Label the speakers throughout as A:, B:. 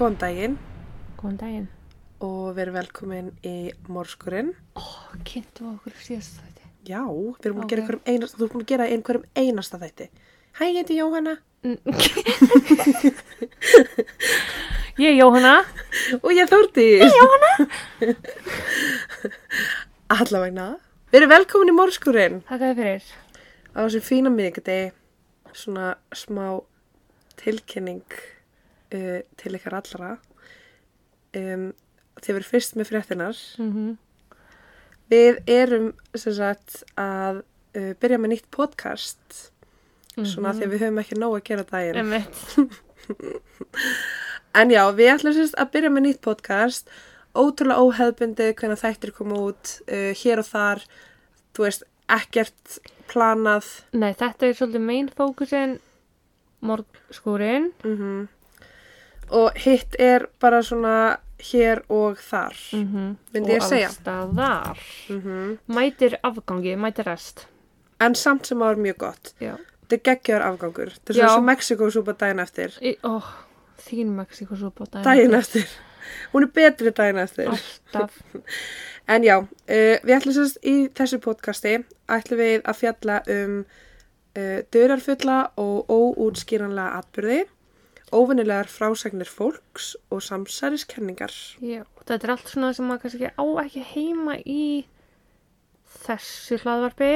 A: Góðan daginn
B: Góðan daginn.
A: og verið velkomin í Morskurinn.
B: Ó, kynntu okkur síðast þetta.
A: Já, við erum búin að gera einhverjum einasta, þú erum búin að gera einhverjum einasta þætti. Hæ, ég heiti Jóhanna
B: Ég er Jóhanna.
A: og ég er Þórdís. Hæ, Jóhanna. Allavegna. Verið velkomin í Morskurinn
B: Takk fyrir.
A: á þessum fína miðgudegi, svona smá tilkynning uh, til ykkar allra. Um, þið verið fyrst með fréttinar.
B: Mm
A: Við erum sem sagt að uh, byrja með nýtt podcast svona því að við höfum ekki nóg að gera daginn. En já, við ætlum sem sagt að byrja með nýtt podcast ótrúlega óheðbundið hvernig þættir koma út uh, hér og þar, þú veist, ekkert planað
B: Nei, þetta er svolítið main fókusin morgskúrin.
A: mm og hitt er bara svona hér og þar.
B: Mm -hmm.
A: Myndi ég segja.
B: Og.
A: Mm
B: Mætir afgangi, mætir rest.
A: En samt sem áður mjög gott.
B: Já.
A: Þetta er geggjar afgangur. Þetta er svona svo Mexikosúpa daginn eftir.
B: Í, ó, þín Mexiko svo bóta.
A: Daginn eftir. Hún er betri daginn eftir.
B: Alltaf.
A: En já, uh, við ætlum sérst í þessu podcasti ætlum við að fjalla um uh, dörarfulla og óútskýranlega atbyrði, óvinnilegar frásagnir fólks og samsæriskenningar.
B: Já, þetta er allt svona sem maður kannski á ekki heima í þessu hlaðvarpi.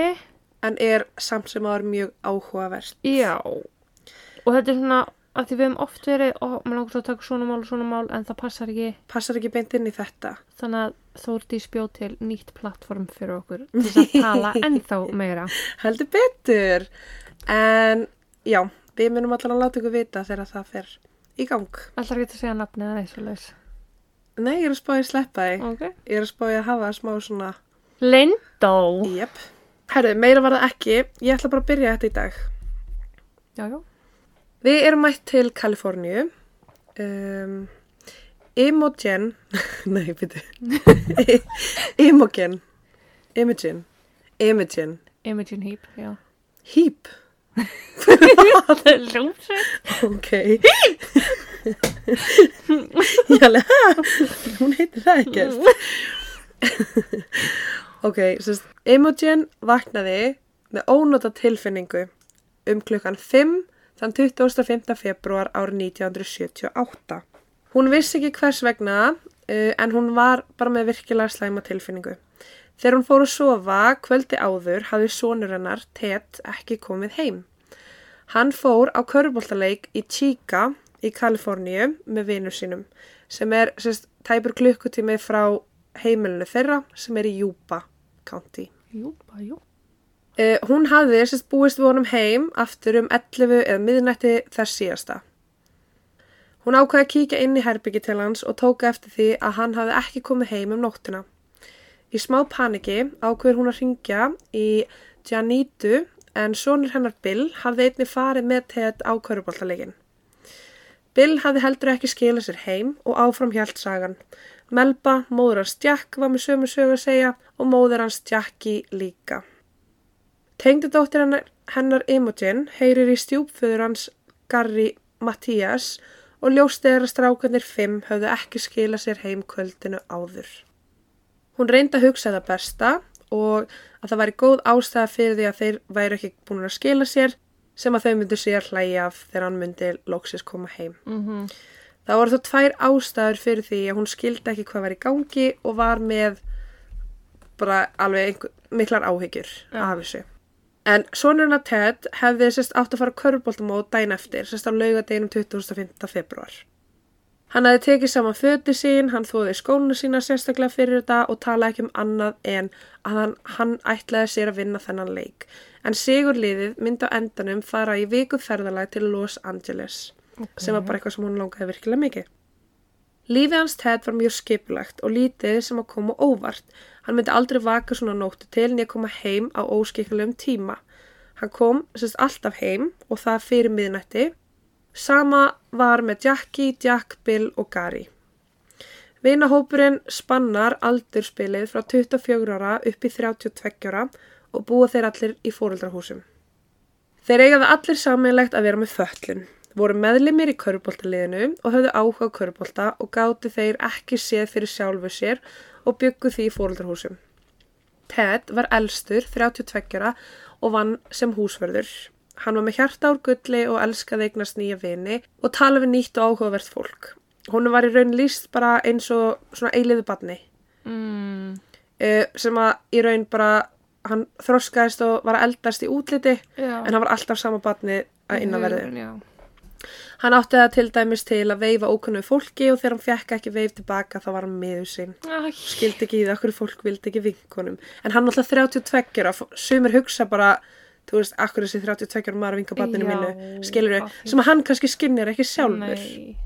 A: En er samt sem áður mjög áhugavert.
B: Já, og þetta er svona að því við hefum oft verið, ó, maður langar svo að taka svona mál og svona mál en það passar ekki.
A: Passar ekki beint inn í þetta.
B: Þannig að Þórdís bjóð til nýtt plattform fyrir okkur til að tala ennþá meira.
A: Heldur betur. En já, við munum allan að láta ykkur vita þegar það fer í gang.
B: Alltaf ekki að segja nafnið eða eins og leis.
A: Nei, ég er að spáði að sleppa því.
B: Ok.
A: Ég er að spáði að hafa smá svona...
B: Lindó.
A: Jep. Herðu, meira var það ekki. Ég ætla bara að byrja þetta í dag.
B: Já, já.
A: Við erum mætt til Kaliforníu. Um, Imogen, nei, byrju. Imogen, Imogen, Imogen,
B: Imogen Heap, já.
A: Heap,
B: Það er ljómsveit.
A: ok. Ég alveg, hún heitir það ekkert. ok, Imogen vaknaði með ónóta tilfinningu um klukkan 5 þann 25. februar árið 1978. Hún vissi ekki hvers vegna uh, en hún var bara með virkilega slæma tilfinningu. Þegar hún fór að sofa kvöldi áður hafði sonur hennar, Ted, ekki komið heim. Hann fór á köruboltaleik í Chica í Kaliforníu með vinur sínum sem er sérst, tæpur klukkutími frá heimilinu þeirra sem er í Yuba County.
B: Jú, bara jú.
A: Uh, hún hafði sérst búist við honum heim aftur um 11 eða miðnætti þess síðasta. Hún ákvaði að kíkja inn í herbyggi til hans og tóka eftir því að hann hafði ekki komið heim um nóttina. Í smá paniki ákveður hún að ringja í Janitu en sonur hennar Bill hafði einni farið með Ted á köruboltalegin. Bill hafði heldur ekki skilað sér heim og áfram hjælt sagan. Melba, móður hans Jack, var með sömu sögu að segja og móður hans Jackie líka. Tengdadóttir hennar, hennar Imogen heyrir í stjúpföður hans Gary Mattias og ljóst er að strákanir fimm höfðu ekki skila sér heim kvöldinu áður. Hún reyndi að hugsa það besta og að það væri góð ástæða fyrir því að þeir væri ekki búin að skila sér sem að þau myndu sér hlæja af þegar hann myndi loksis koma heim.
B: Mm
A: Það voru þó tvær ástæður fyrir því að hún skildi ekki hvað var í gangi og var með bara alveg einhver, miklar áhyggjur
B: Já.
A: af þessu. En sonurinn að Ted hefði sérst átt að fara köruboltamót dæn eftir, sérst á laugadeginum 25. februar. Hann hefði tekið saman föti sín, hann þóði skónu sína sérstaklega fyrir þetta og talaði ekki um annað en að hann, hann ætlaði sér að vinna þennan leik. En sigurliðið myndi á endanum fara í viku ferðalag til Los Angeles
B: okay.
A: sem var bara eitthvað sem hún langaði virkilega mikið. Lífið hans Ted var mjög skipulagt og lítið sem að koma óvart. Hann myndi aldrei vaka svona nóttu til en ég koma heim á óskikkulegum tíma. Hann kom sérst alltaf heim og það fyrir miðnætti. Sama var með Jackie, Jack, Bill og Gary. Vinahópurinn spannar aldurspilið frá 24 ára upp í 32 ára og búa þeir allir í fóreldrahúsum. Þeir eiga það allir samanlegt að vera með föllun. voru meðlimir í köruboltaliðinu og höfðu áhuga á körubolta og gátu þeir ekki séð fyrir sjálfu sér og byggu því í fóröldarhúsum. Ted var elstur, 32 ára og vann sem húsverður. Hann var með hjarta úr gulli og elskaði eignast nýja vini og tala við nýtt og áhugavert fólk. Hún var í raun líst bara eins og svona eiliðu badni
B: Mm,
A: uh, sem að í raun bara hann þroskaðist og var að eldast í útliti
B: já.
A: en hann var alltaf sama badni að innanverði. Hann átti það til dæmis til að veifa ókunnu fólki og þegar hann fekk ekki veif tilbaka þá var hann miður sín. Skildi ekki í það, okkur fólk vildi ekki vinkonum. En hann alltaf 32 ára, sumir hugsa bara, þú veist, akkur þessi 32 ára maður vinka badninu
B: Já,
A: mínu, skilur
B: því-
A: sem að hann kannski skinnir ekki sjálfur.
B: Nei.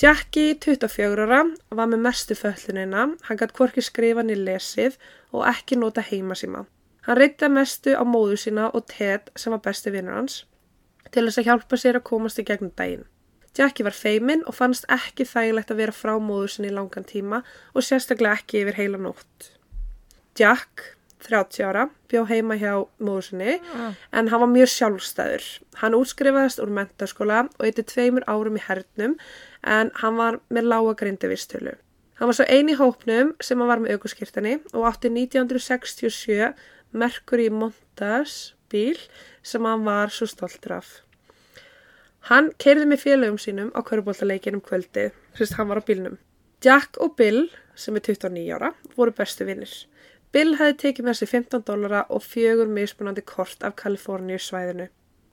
A: Jackie, 24 ára, var með mestu föllunina, hann gætt hvorki skrifa niður lesið og ekki nota heimasíma. Hann reyndi mestu á móðu sína og Ted sem var besti vinnur hans til þess að hjálpa sér að komast í gegnum daginn. Jackie var feimin og fannst ekki þægilegt að vera frá móður sinni í langan tíma og sérstaklega ekki yfir heila nótt. Jack, 30 ára, bjó heima hjá móður sinni
B: Ah,
A: en hann var mjög sjálfstæður. Hann útskrifaðist úr mentaskóla og eitti tveimur árum í hernum en hann var með lága grindavistölu. Hann var svo eini hópnum sem hann var með aukurskirtani og átti 1967 Mercury Montas bíl sem hann var svo stoltur af. Hann keirði með félögum sínum á köruboltaleikin um kvöldið, sérst hann var á bílnum. Jack og Bill, sem er 29 ára, voru bestu vinnir. Bill hefði tekið með sér 15 dólara og fjögur mismunandi kort af Kaliforníu svæðinu.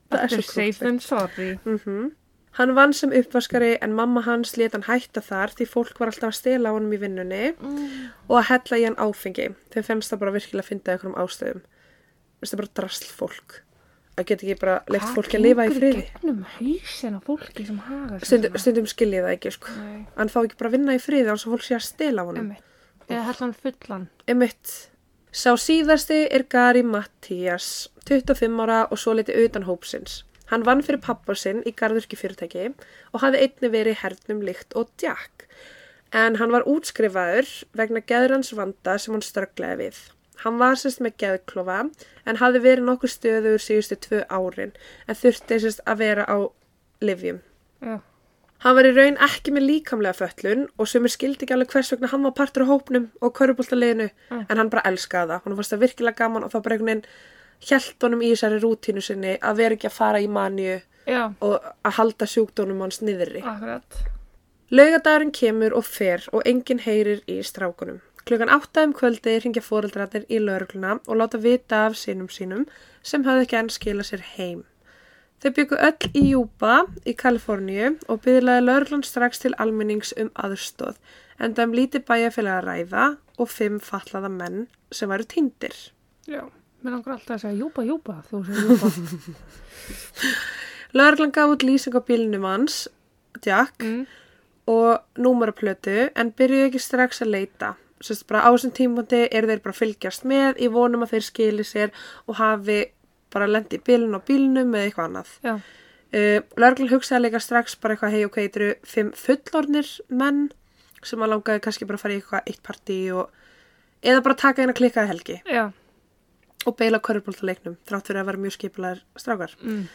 B: Þetta er safe than sorry.
A: Mm Hann vann sem uppvaskari en mamma hans let hann hætta þar því fólk var alltaf að stela á honum í vinnunni
B: Mm.
A: og að hella í hann áfengi. Þeim fennst það bara virkilega að finna ykkur um ástöðum. Þetta er bara drasl fólk. Að geta ekki bara leitt fólki að lifa í friði.
B: gegnum hausin á fólki sem haga sér
A: Stundum,
B: svona?
A: stundum skilji það ekki, sko. Hann fá ekki bara að vinna í friði án svo fólk sé að stela á honum.
B: Eða hellan fullan.
A: Emmitt. Sá síðasti er Gary Mattias, 25 ára og svo litið utan hópsins. Hann vann fyrir pappa sinn í garðurki fyrirtæki og hafði einni verið hernum líkt og Jack. En hann var útskrifaður vegna geðrans vanda sem hann strögglaði við. Hann var sérst með geðklofa en hafði verið nokkuð stöður síðustu tvö árin en þurfti sérst að vera á livjum.
B: Já.
A: Hann var í raun ekki með líkamlega föllun og sumir skildi ekki alveg hvers vegna hann var partur á hópnum og köruboltaliðinu
B: Mm.
A: en hann bara elskaði það. Hann fannst það virkilega gaman og þá bara einhvern veginn hjælt honum í þessari rútínu sinni að vera ekki að fara í manju
B: Já,
A: og að halda sjúkdónum hans niðri.
B: akkurat.
A: Laugadagurinn kemur og fer og enginn heyrir í strákunum. Klukkan átta um kvöldi ringja fóreldrarnir í laurugluna og láta vita af sinum sínum sem hafði ekki enn skila sér heim. Þau byggu öll í Júba í Kaliforníu og byggðlaði lauruglan strax til almennings um aðstóð en það um lítið bæjarfélag að ræða og fimm fallaða menn sem væru týndir.
B: Já. Mér langar alltaf að segja júpa, júpa, þú segir júpa.
A: Lauruglan gaf út lýsing á bílnum hans, Jack,
B: mm.
A: og númeraplötu en byrjuðu ekki strax að leita. Sérst bara á þessum tímpunkti eru þeir bara fylgjast með í vonum að þeir skili sér og hafi bara lendi í bílun á bílnum eða eitthvað annað. Uh, Lörglan hugsaði líka strax bara eitthvað hei ok, þetta eru fimm fullornir menn sem að langaði kannski bara að fara í eitthvað eitt partí og eða bara taka eina klikkaði helgi
B: Já.
A: og beila körfbóltaleiknum þrátt fyrir að vera mjög skipulegar strákar.
B: Mm.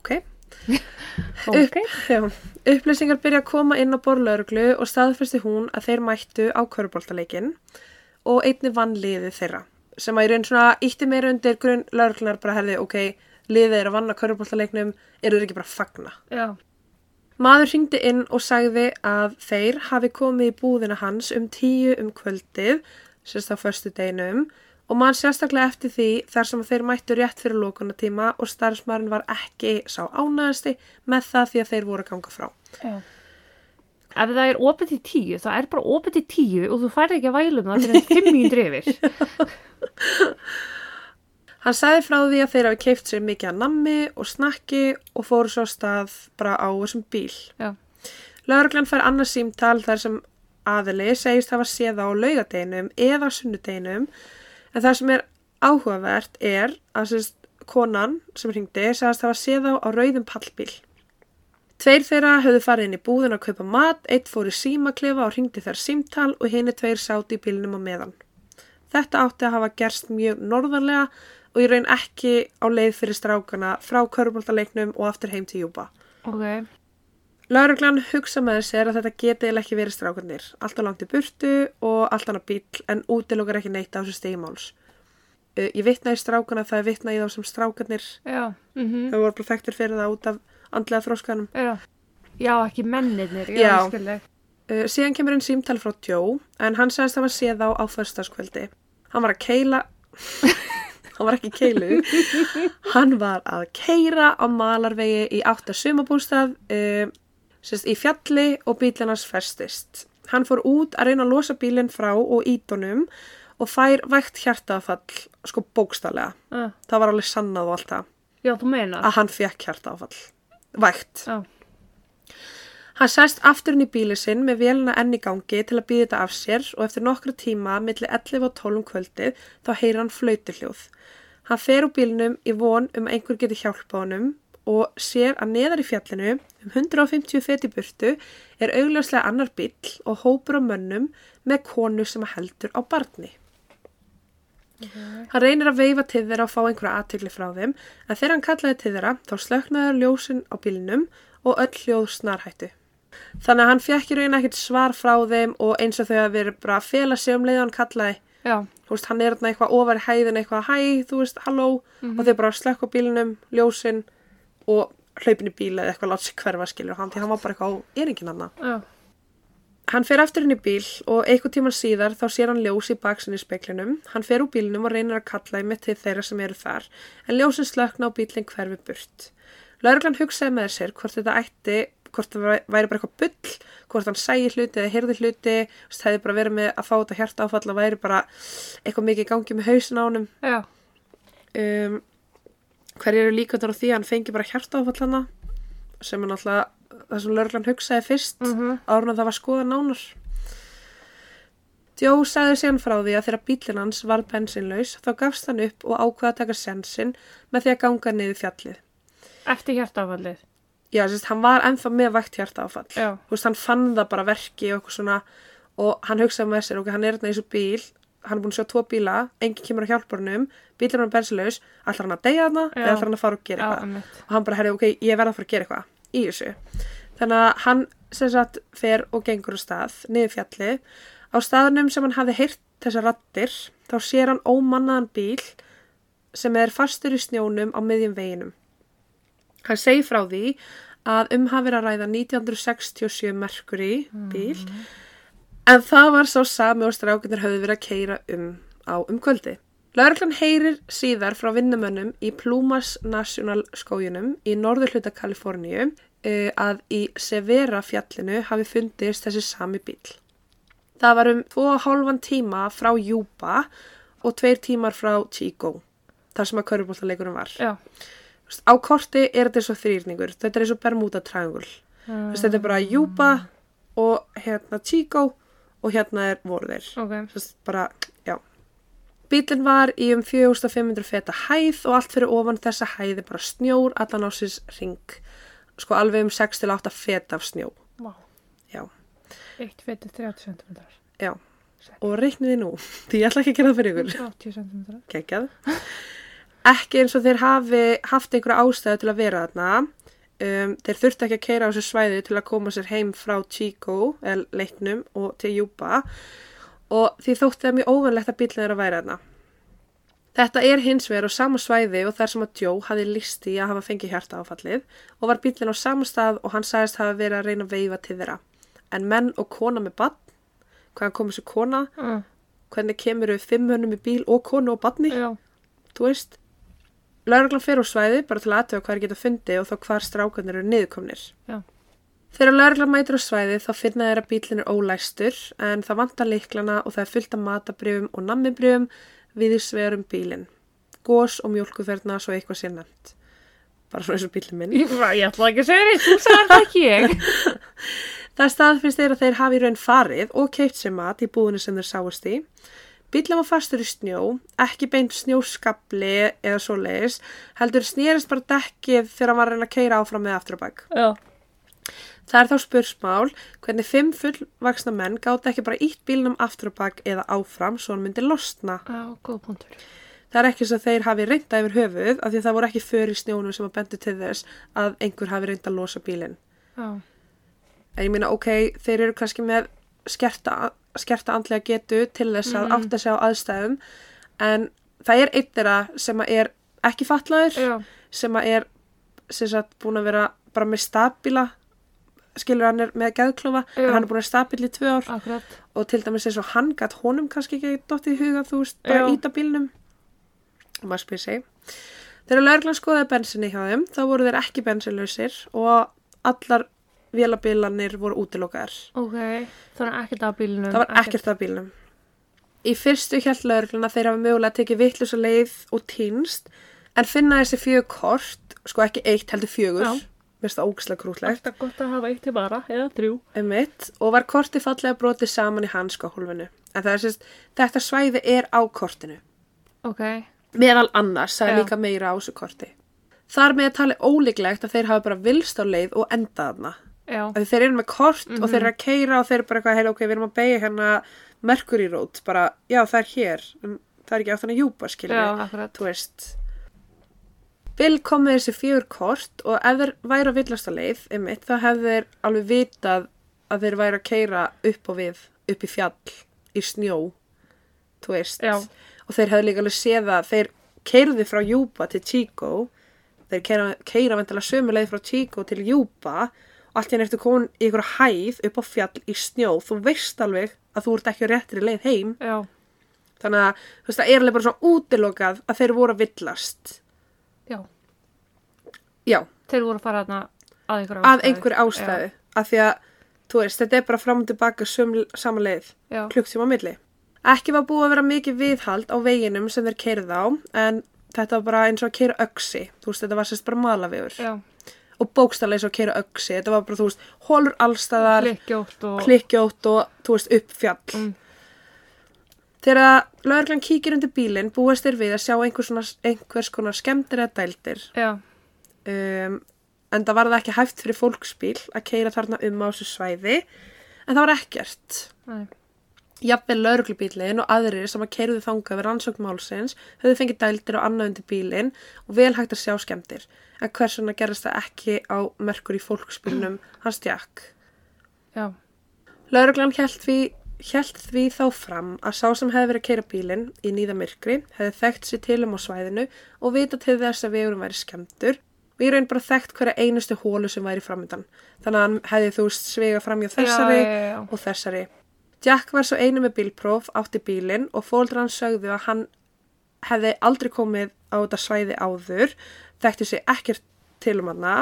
A: Ok.
B: Ok.
A: Já, upplýsingar byrja að koma inn á borlauruglu og staðfesti hún að þeir mættu á köruboltaleikin og einni vann liðið þeirra sem að í raun svona ítti meira undir grunn lauruglunar bara herði, ok, liðið er að vanna köruboltaleiknum, eru þeir ekki bara að fagna.
B: Já.
A: Maður hringdi inn og sagði að þeir hafi komið í búðina hans um tíu um kvöldið, sérst á förstu deginum, og mann sérstaklega eftir því þar sem þeir mættu rétt fyrir lókunatíma og starfsmærin var ekki sá ánæðasti með það því að þeir voru að ganga frá.
B: Já. Ef það er opið til tíu, það er bara opið til tíu og þú færði ekki að vælum það fyrir fimm mínútur yfir.
A: Hann sagði frá því að þeir hafi keift sér mikið að nammi og snakki og fóru svo stað bara á þessum bíl. Lauruglan fær annars símtal þar sem aðili segist hafa séð á laugadeginum eða sunnudeginum en það sem er áhugavert er að sérst, konan sem hringdi segist hafa séð á á rauðum pallbíl. Tveir þeirra höfðu farið inn í búðin að kaupa mat, eitt fór í símaklefa og hringdi þær símtal og henni tveir sáti í bílnum á meðan. Þetta átti að hafa gerst mjög norðanlega og ég raun ekki á leið fyrir strákana frá köruboltaleiknum og aftur heim til Júba.
B: Ok,
A: Lauruglan hugsa með sér að þetta geti ekki verið strákarnir. Alltaf langt í burtu og allt annað bíl en útilokar ekki neitt á þessu stegimáls. Uh, ég vitna í strákana það er vitna í þá sem strákarnir.
B: já, mhm,
A: Þau voru bara þekktir fyrir það út af andlega þróskanum.
B: já. Já, ekki mennirnir, já,
A: Já. Uh, síðan kemur einn símtal frá Joe en hann sagðist að hann séð á á föstaskvöldi. Hann var að keila, hann var ekki keilu, hann var að keira á malarvegi í átta sumabústað uh, sérst, í fjalli og bílinn hans festist. Hann fór út að reyna að losa bílinn frá og ídunum og fær vægt hjartaafall, sko bókstallega.
B: Uh,
A: Það var alveg sannað og allt það
B: já,
A: að hann fekk hjartaafall. Vægt.
B: Já,
A: Hann sæst aftur inn í bíli sinn með vélina enn í gangi til að býða þetta af sér og eftir nokkru tíma, milli 11 og 12 um kvöldið, þá heyrir hann flautiljóð. Hann fer úr bílinum í von um að einhver geti hjálpa honum og sér að neðar í fjallinu, um 150 feti burtu, er augljóslega annar bíl og hópur á mönnum með konu sem heldur á barni. Hann reynir að veifa til þeirra og fá einhverja aðtökli frá þeim, en þegar hann kallaði til þeirra, þá slöknaði ljósin á bílinum og öll hljóð snarhættu. Þannig að hann fekk í raun ekkert svar frá þeim og eins og þau að vera bara að fela sig um leið og hann kallaði. veist, hann er þarna eitthvað ofar hæðin eitthvað hæ, þú veist, halló og þau bara slökk á bílinum, ljósin og hlaupin í bíla eða eitthvað látt sig hverfa skilur hann því hann var bara eitthvað á eringin hann.
B: já,
A: Hann fer aftur í bíl og eitthvað tíman síðar þá sér hann ljós í baksinni í speklinum. Hann fer úr bílinum og reynir að kalla í mitt til þeirra sem eru þar en ljósin slökna og bílinn hverfi burt. Lörglan hugsaði með sér hvort þetta ætti, hvort það væri bara eitthvað bull, hvort hann sægi hluti eða heyrði hluti, það hefði bara verið með að fá þetta hjarta áfall og væri bara eitthvað mikið í gangi með hausin á
B: já,
A: Um, hverju eru líkvæmdur á því að hann fengi bara hjarta áfall hana sem er náttúrulega það sem lörglan hugsaði fyrst
B: mhm,
A: árun að það var skoða nánar. Joe sagði síðan frá því að þegar bílinn hans var bensinlaus þá gafst hann upp og ákvaða að taka sensin með því að ganga niður fjallið.
B: eftir hjartafallið.
A: Já, sérst, hann var ennþá með vægt hjarta áfall.
B: Já,
A: Þú veist, hann fann það bara verki og svona og hann hugsaði með sér, ok, hann er hérna í þessu bíl, hann er búin að sjá tvo bíla, enginn kemur að hjálpa honum, bílinn hann er bensinlaus, ætlar hann að deyja þarna eða ætlar hann að fara og gera eitthvað. og hann bara, herri, ok, ég verða að fara að gera eitthvað í þessu. Þannig að hann sem sagt fer og gengur á stað niður fjallið. Á staðnum sem hann hafði heyrt þessar rattir, þá sér hann ómannaðan bíl sem er fastur í snjónum á miðjum veginum. Hann segi frá því að um hafi verið að ræða 1967 Mercury bíl, en það var sá sami og strákunir höfðu verið að keira um á um kvöldi. Lörglan heyrir síðar frá vinnumönnum í Plumas National skójunum í norður hluta Kaliforníu uh, að í Severa fjallinu hafi fundist þessi sami bíl. Það var um 2,5 tíma frá Júba og 2 tímar frá Chico, þar sem að körfubóltaleikurum var.
B: Já,
A: Á korti er þetta eins og þrýrningur, þetta er eins og Bermuda triangle. Þú veist, Þetta er bara Júba og hérna Chico og hérna er voru þeir.
B: ok.
A: Sest, bara, já. Bílinn var í um 4500 feta hæð og allt fyrir ofan þessa hæði bara snjór allan á síns ring. Sko alveg um 6-8 feta af snjó.
B: Vá,
A: Já,
B: eitt fetið 30 cm.
A: já. Og reikniði nú, því ég ætla ekki að gera það fyrir ykkur.
B: 80 cm.
A: Kekjað. Ekki eins og þeir hafi haft einhverja ástæðu til að vera þarna. Um, þeir þurfti ekki að keira á þessu svæði til að koma sér heim frá Chico, eða leiknum, og til Júba. Og því þótti það mjög óvanlegt að bílinn er að væra þarna. Þetta er hins vegar á sama svæði og þar sem að Joe hafi líst í að hafa fengið hjarta áfallið og var bílinn á sama stað og hann sagðist hafa verið að reyna að veifa til þeirra. En menn og kona með bann, hvaðan kom þessu kona,
B: Mm.
A: hvernig kemur við fimm hönnum í bíl og konu og banni, þú veist. Lörglan fer úr svæði bara til að aðtöða hvað er geta fundið og þá hvar strákanir eru niðurkomnir.
B: já,
A: Þegar lörglan mætir á svæði þá finna þeir að bílinn er ólæstur en það vantar liklana og það er fullt af matabrjöfum og nammibrjöfum við í sverum bílinn. Gós og mjólkuferna svo eitthvað sé nefnt. Bara svona eins og bílinn minn.
B: ég, ég ætla ekki að segja þér, þú sagði það ekki ég.
A: Það er staðfinnst þeir að þeir hafi raun farið og keipt sér mat í búðinu sem þeir sáist í. Bílum var fastur í snjó, ekki beint snjóskabli eða svo leiðis, heldur snýrist bara dekkið þegar hann var að reyna að keira áfram með aftur á bak.
B: Já,
A: Það er þá spursmál hvernig fimm fullvaksna menn gátt ekki bara ítt bílnum aftur á bak eða áfram svo hann myndi losna.
B: já, góð punktur.
A: Það er ekki að þeir hafi reynda yfir höfuð af því að það voru ekki för í snjónum sem að bendi til þess að einhver hafi reynda að losa bílinn.
B: Já.
A: En ég meina, ok, þeir eru kannski með skerta, skerta andlega getu til þess að
B: Mhm.
A: átta sig á aðstæðum en það er eitt þeirra sem er ekki fatlaður
B: Já.
A: sem er sem sagt búin að vera bara með stabíla skilur hann er með geðklofa
B: Já.
A: en hann er búin að stabíl í tvö ár
B: Akkurat.
A: og til dæmis eins og hann gætt honum kannski ekki dottið í huga þú veist, bara
B: Já.
A: íta bílnum og maður spyr sig þegar lögreglan skoðaði bensinni hjá þeim þá voru þeir ekki bensinlausir og allar vélabilanir voru útilokaðar
B: Ok. Þannig ekkert af bílunum.
A: það var ekkert af bílnum í fyrstu að þeir hafa mögulega tekið vittlösa leið og týnst en finna þessi fjögur kort sko ekki eitt heldur fjögur
B: Já.
A: mér finnst það ógislega krútlegt
B: Alltaf gott að hafa eitt til bara, eða þrjú.
A: Einmitt, og var kortið fallega brotið saman í hanskahólfinu. En það er sérst, þetta svæði er á kortinu.
B: Ok.
A: Meðal annars, það er
B: Já.
A: líka meira á þessu korti. Þar með að tala ólíklegt að þeir hafa bara vilst á leið og endað þeir eru með kort og
B: Mhm.
A: þeir eru að keira og þeir eru bara eitthvað, hei, ok, við erum að beigja hérna Mercury Road, bara, já, það er hér, en það er ekki á þannig júpa, skiljum
B: Já, akkurat.
A: þú veist. Bill kom með þessi fjögur kort og ef þeir væri að á leið, einmitt, þá hefðu þeir alveg vitað að þeir væri að keira upp og við, upp í fjall, í snjó, þú veist.
B: Já.
A: Og þeir hefðu líka alveg séð að þeir keirði frá Júpa til Chico, þeir keira, keira vendilega sömu leið frá Chico til Júpa og allt henni eftir komin í ykkur hæð upp á fjall í snjó, þú veist alveg að þú ert ekki á réttri leið heim.
B: Já.
A: Þannig að þú veist, það er alveg bara svona útilokað að þeir voru að villast.
B: Já.
A: Já,
B: Þeir voru að fara að einhverju
A: að einhver ástæðu. Af því að, þú veist, þetta er bara fram og tilbaka sum, sama leið, klukktíma á milli. Ekki var búið að vera mikið viðhald á veginum sem þeir keirið á, en þetta var bara eins og að keira öksi. Þú veist, þetta var sérst bara malavegur.
B: Já.
A: Og bókstæðlega eins og að keira öksi. Þetta var bara, þú veist, hólur allstæðar,
B: Klikkjótt og...
A: klikkjótt og, þú veist, upp fjall.
B: Mm.
A: Þegar lögreglan kíkir undir bílinn búast þeir við að sjá einhvers, svona, einhvers konar skemmtir eða dældir.
B: Já.
A: Um, en það var það ekki hæft fyrir fólksbíl að keira þarna um á þessu svæði. En það var ekkert.
B: Nei.
A: Jafnvel lauruglubílinn og aðrir sem að keirðu þangað við rannsókn málsins höfðu fengið dældir og annað undir bílinn og vel hægt að sjá skemmtir. En hvers vegna gerist það ekki á merkur í fólksbílnum hans Jack?
B: Já.
A: Lauruglan held því, held því þá fram að sá sem hefði verið að keira bílinn í nýða myrkri hefði þekkt sér til um á svæðinu og vita til þess að vegurum væri skemmtur og ég raun bara þekkt hverja einustu hólu sem væri framöndan. Þannig að hann hefði þú svega fram Jack var svo einu með bílpróf, átti bílinn og fóldra hann sögðu að hann hefði aldrei komið á þetta svæði áður, þekkti sig ekkert til um hana.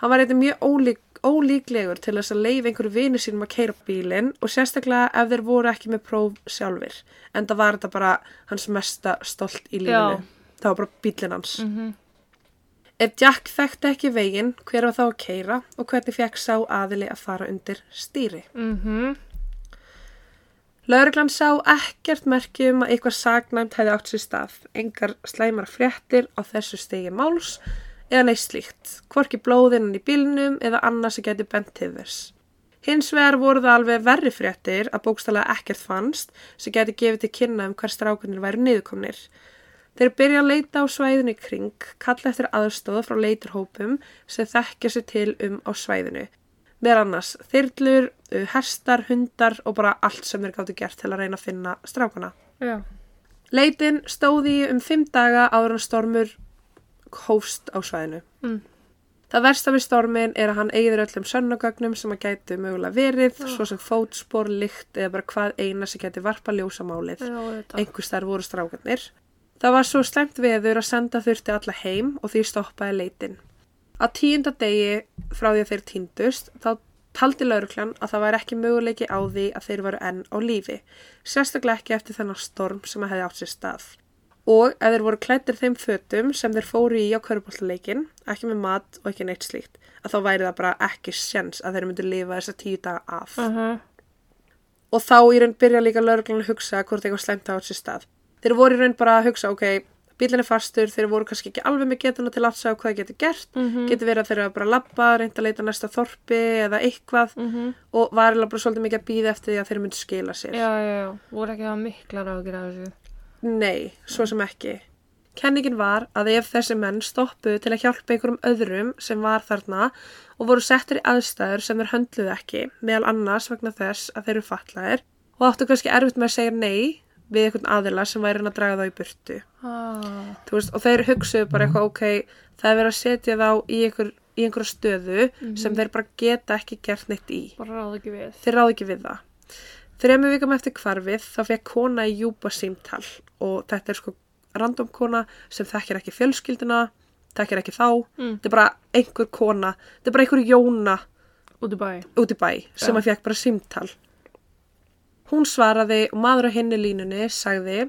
A: Hann var eitthvað mjög ólík, ólíklegur til þess að leifa einhverju vini sínum að keira bílinn og sérstaklega ef þeir voru ekki með próf sjálfur. En það var þetta bara hans mesta stolt í lífinu.
B: Já.
A: Það var bara bílinn hans.
B: Mhm.
A: Ef Jack þekkti ekki veginn, hver var þá að keira og hvernig fekk sá aðili að fara undir stýri?
B: Mhm.
A: Lauruglan sá ekkert merki um að eitthvað sagnæmt hefði átt sér stað, engar slæmar fréttir á þessu stegi máls eða neitt slíkt, hvorki blóðinnan í bílnum eða annars sem geti bent til þess. Hins vegar voru það alveg verri fréttir að bókstælega ekkert fannst sem geti gefið til kynna um hver strákunir væri niðurkomnir. Þeir byrja að leita á svæðinu kring, kalla eftir aðstóða frá leiturhópum sem þekkja sér til um á svæðinu. Meðal annars þyrlur, hestar, hundar og bara allt sem þeir gáttu gert til að reyna að finna strákuna.
B: Já.
A: Leitin stóði um fimm daga áður en stormur hófst á svæðinu.
B: Mm.
A: Það versta við stormin er að hann eigður öllum sönnugögnum sem að gætu mögulega verið,
B: Já.
A: svo sem fótspor, lykt eða bara hvað eina sem gæti varpa ljósamálið. Einhvers þar voru strákarnir. Það var svo slemt veður að senda þurfti alla heim og því stoppaði leitin. Á tíunda degi frá því að þeir týndust þá taldi lauruklan að það væri ekki möguleiki á því að þeir varu enn á lífi, sérstaklega ekki eftir þennan storm sem að hefði átt sér stað. Og ef þeir voru klættir þeim fötum sem þeir fóru í á köruboltaleikin, ekki með mat og ekki neitt slíkt, að þá væri það bara ekki sjens að þeir myndu lifa þessa tíu daga af.
B: Mhm.
A: Og þá í raun byrja líka lauruglan að hugsa hvort eitthvað slæmt á sér stað. Þeir voru í raun bara að hugsa, ok, bílinn er fastur, þeir voru kannski ekki alveg með getuna til að sjá hvað þeir getur gert.
B: Mhm.
A: Getur verið að þeir eru bara að labba, reynda að leita næsta þorpi eða eitthvað
B: Mhm.
A: og var eiginlega bara svolítið mikið að býða eftir því að þeir myndu skila sér.
B: Já, já, já. Voru ekki það miklar á að gera þessu.
A: Nei, svo sem ekki. Kenningin var að ef þessi menn stoppuðu til að hjálpa einhverjum öðrum sem var þarna og voru settir í aðstæður sem þeir höndluðu ekki, meðal annars vegna þess að þeir eru fatlaðir og áttu kannski erfitt með að segja nei við einhvern aðila sem væri hann að draga þá í burtu.
B: Ah.
A: Þú Veist, og þeir hugsuðu bara eitthvað, ok, það er verið að setja þá í, einhver, í einhverja stöðu sem þeir bara geta ekki gert neitt í.
B: Ráð ekki við.
A: Þeir ráðu ekki við það. Þremi vikum eftir hvarfið þá fekk kona í júpa símtal og þetta er sko random kona sem þekkir ekki fjölskylduna, þekkir ekki þá.
B: Mm.
A: Þetta er bara einhver kona, þetta er bara einhver jóna
B: Út í bæ.
A: út í bæ sem að fekk bara símtal. Hún svaraði og maður á hinni línunni sagði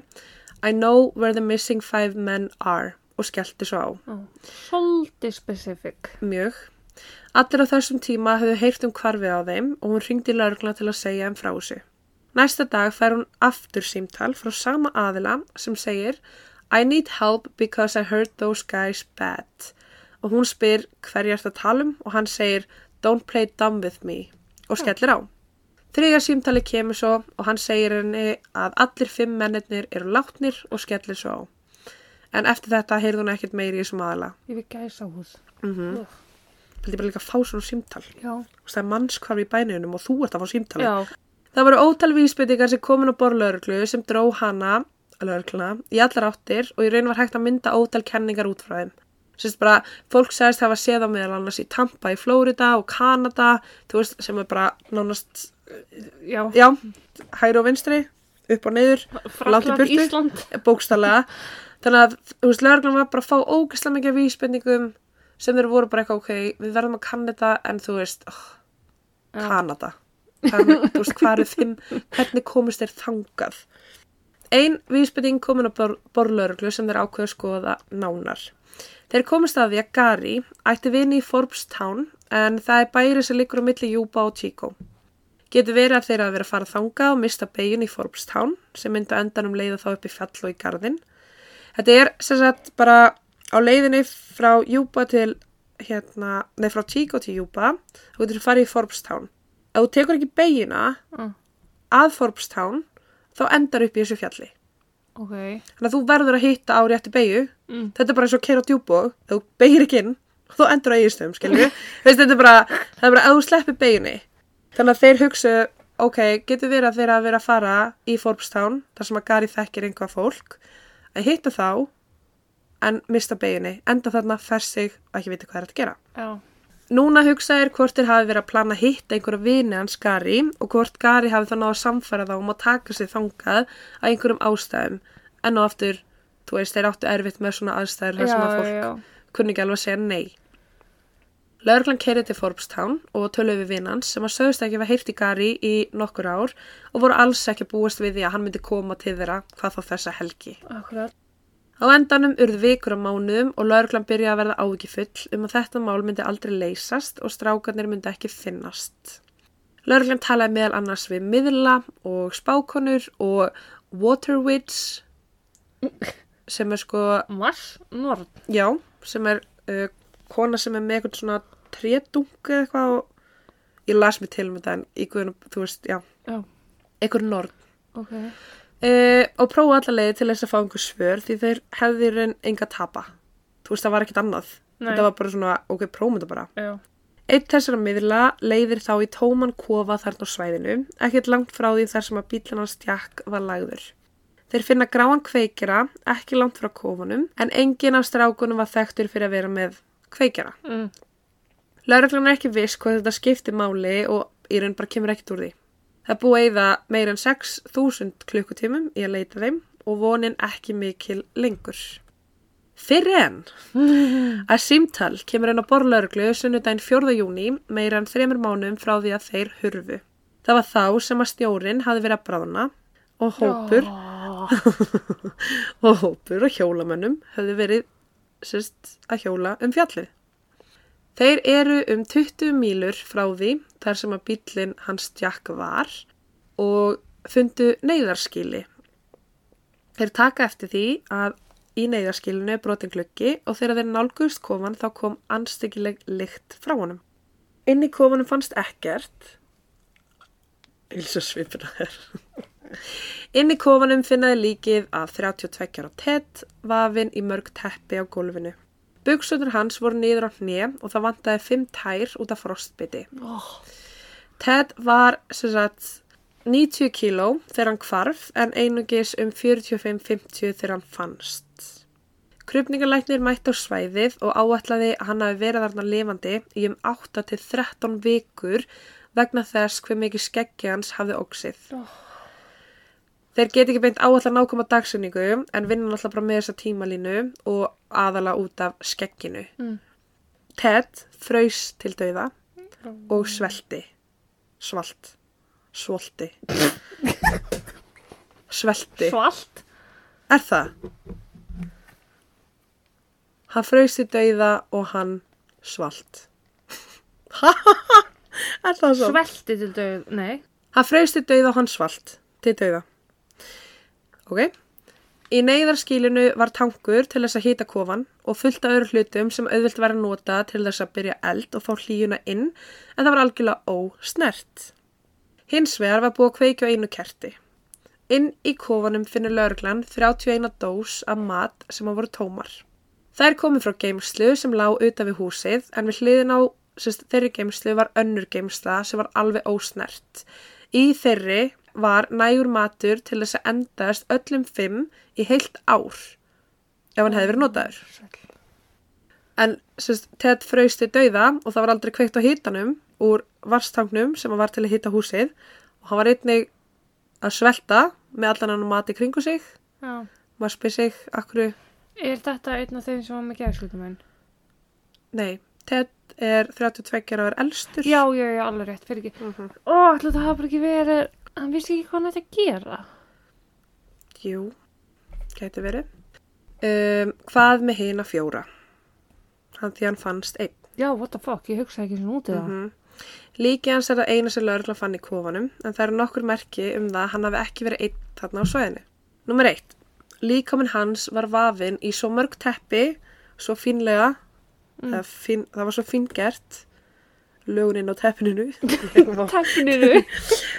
A: I know where the missing five men are og skellti svo á.
B: Oh. Svolítið specific.
A: Mjög. Allir á þessum tíma höfðu heyrt um hvarfið á þeim og hún ringdi laurugla til að segja um frá þessu. Næsta dag fær hún aftur símtal frá sama aðila sem segir I need help because I heard those guys bad. Og hún spyr hverja ert að tala um og hann segir don't play dumb with me og skellir á. Þriðja símtali kemur svo og hann segir henni að allir fimm mennirnir eru látnir og skellir svo á. En eftir þetta heyrði hún ekkert meiri í þessum aðila.
B: Ég vil gæsa húð.
A: Mm
B: Ugh.
A: Vildi bara líka fá svona símtal.
B: Já.
A: Það er mannskvarf í bæninum og þú ert að fá símtali.
B: Já.
A: Það voru ótal vísbyttingar sem komin á borðlauruglu sem dró hana, laurugluna, í allar áttir og í raun var hægt að mynda ótal kenningar út frá þeim. Sérst bara, fólk sagðist hafa séð á meðal annars í Tampa í Flórida og Kanada, þú veist, sem er bara nánast,
B: Já.
A: já, hæri og vinstri, upp og niður,
B: Frakland,
A: burtu.
B: Ísland.
A: bókstallega. Þannig að, þú veist, laurugluna var bara að fá ógeðslega mikið af vísbyttingum sem þeir voru bara eitthvað, ok, við verðum að kanna þetta, en þú veist, oh. Kanada Hvað, þú veist, hvað eru fimm hvernig komist þeir þangað ein vísbending komin á bor borlörglu sem þeir ákveðu að skoða nánar þeir komist að því að Gary ætti vini í Forbes-town en það er bæri sem liggur á milli Júba og Chico getur verið að þeir að vera að fara þangað og mista begin í Forbes-town sem myndu endanum leiða þá upp í fjall og í garðin þetta er sem sagt bara á leiðinni frá Júba til hérna, nei frá Chico til Júba þú getur farið í Forbes-town ef þú tekur ekki beigina
B: Mm.
A: að Forbes-town þá endar upp í þessu fjalli
B: Ok.
A: þannig að þú verður að hitta á rétti beigju
B: Mm.
A: þetta er bara eins og keira á ef þú beigir ekki inn þá endur á við veist þetta er bara það er bara ef þú sleppir beiginni þannig að þeir hugsa ok, getur verið að þeir að vera að fara í Forbes-town þar sem að Gary þekkir einhvað fólk að hitta þá en mista beiginni enda þarna fer sig og ekki vita hvað er að gera
B: Já.
A: Núna hugsaðir hvort þeir hafi verið að plana að hitta einhverja vini hans Gary og hvort Gary hafi þá náða að samfæra þá um að taka sig þangað að einhverjum ástæðum. En og aftur, þú veist, þeir áttu erfitt með svona aðstæður þar sem að fólk kunni ekki alveg að segja nei. Lörglan keiri til Forbes-town og töluði við vinn hans sem að sögust ekki að heyrti Gary í nokkur ár og voru alls ekki að búast við því að hann myndi koma til þeirra hvað þá þessa helgi.
B: Akkurat.
A: Á endanum urðu vikur á mánuðum og lauruglan byrjaði að verða ágifull um að þetta mál myndi aldrei leysast og strákarnir myndi ekki finnast. Lauruglan talaði meðal annars við miðla og spákonur og waterwitch sem er sko,
B: Mars Nord.
A: já, sem er uh, kona sem er með eitthvað svona trédungu eða eitthvað og ég las mig til um þetta en í guðunum, þú veist, já,
B: Já.
A: eitthvað nord.
B: Ok.
A: Uh, og prófa alla leiði til þess að fá einhver svör því þeir hefði raun enga tapa þú veist það var ekkert annað
B: Nei.
A: þetta var bara svona, ok, prófum þetta bara
B: Já.
A: eitt þessara miðla leiðir þá í tóman kofa þarna á svæðinu ekkert langt frá því þar sem að bílan hans tjakk var lagður þeir finna gráan kveikjara ekki langt frá kofunum en engin af strákunum var þekktur fyrir að vera með kveikjara
B: Mm.
A: Lörglan er ekki viss hvað þetta skiptir máli og í raun bara kemur ekkert úr því. Það búið að eyða meir en 6.000 klukkutímum í að leita þeim og vonin ekki mikil lengur. Fyrir en að símtal kemur inn á borðlauruglu sunnudaginn 4. júni meira en þremur mánum frá því að þeir hurfu. Það var þá sem að stjórin hafi verið að bráðna og hópur
B: Já.
A: og hópur og hjólamönnum höfðu verið sérst, að hjóla um fjallið. Þeir eru um 20 mílur frá því þar sem að bílinn hans Jack var og fundu neyðarskili. Þeir taka eftir því að í neyðarskilinu er brotin gluggi og þegar þeir nálgust kofan þá kom anstíkileg lykt frá honum. Inn í kofanum fannst ekkert. Ilsa svipina þér. Inn í kofanum finnaði líkið að 32 ára Ted vafinn í mörg teppi á gólfinu. Buksutur hans voru niður á hnið og það vantaði fimm tær út af frostbytti.
B: Oh,
A: Ted var sagt 90 kíló þegar hann hvarf en einungis um 45-50 þegar hann fannst. Krupningalæknir mætti á svæðið og áætlaði að hann hafi verið þarna lifandi í um 8-13 vikur vegna þess hver mikið skeggi hans hafði óksið.
B: Oh.
A: Þeir geti ekki beint áætla nákvæma dagsinningu en vinna alltaf bara með þessa tímalínu og aðala út af skegginu.
B: Mm.
A: Ted fröys til dauða og svelti. Svalt. Svolti. Svelti.
B: svalt.
A: Er það? Hann fröys til dauða og hann svalt. er það svo?
B: Svelti til döð, nei.
A: Hann fröys til dauða og hann svalt. Til dauða. Ok. Í neyðarskílinu var tankur til þess að hýta kofan og fullt af öðru hlutum sem auðvilt væri að nota til þess að byrja eld og fá hlýjuna inn en það var algjörlega ósnert. Hins vegar var búið að kveikja á einu kerti. Inn í kofanum finnur lauruglan 31 dós af mat sem að voru tómar. Er komið frá geimslu sem lá utan við húsið en við hliðin á sérst, þeirri geimslu var önnur geimsla sem var alveg ósnert. Í þeirri var nægur matur til þess að endast öllum fimm í heilt ár ef hann hefði verið notaður. En sérst, Ted frausti dauða og það var aldrei kveikt á hitanum úr varstangnum sem var til að hita húsið og hann var einnig að svelta með allan hann mat í kringu sig.
B: Já.
A: Maður spyr sig, akkur,
B: Er þetta einn af þeim sem var með geðslutuminn?
A: nei, Ted er 32 ára elstur.
B: Já, já, já, alveg rétt, fyrir ekki.
A: Mhm.
B: Ó, ætla það hafa bara ekki verið, hann vissi ekki hvað hann ætti að gera.
A: Jú, gæti verið. Um, hvað með hina fjóra? Hann því hann fannst einn.
B: Já, what the fuck, ég hugsaði ekki svona út í það.
A: Mm Líki hans er það eina sem lögregla fann í kofanum en það eru nokkur merki um það að hann hafi ekki verið einn þarna á svæðinu. Númer eitt. Líkaminn hans var vafinn í svo mörg teppi, svo fínlega, það, fín, það var svo fíngert, löguninn á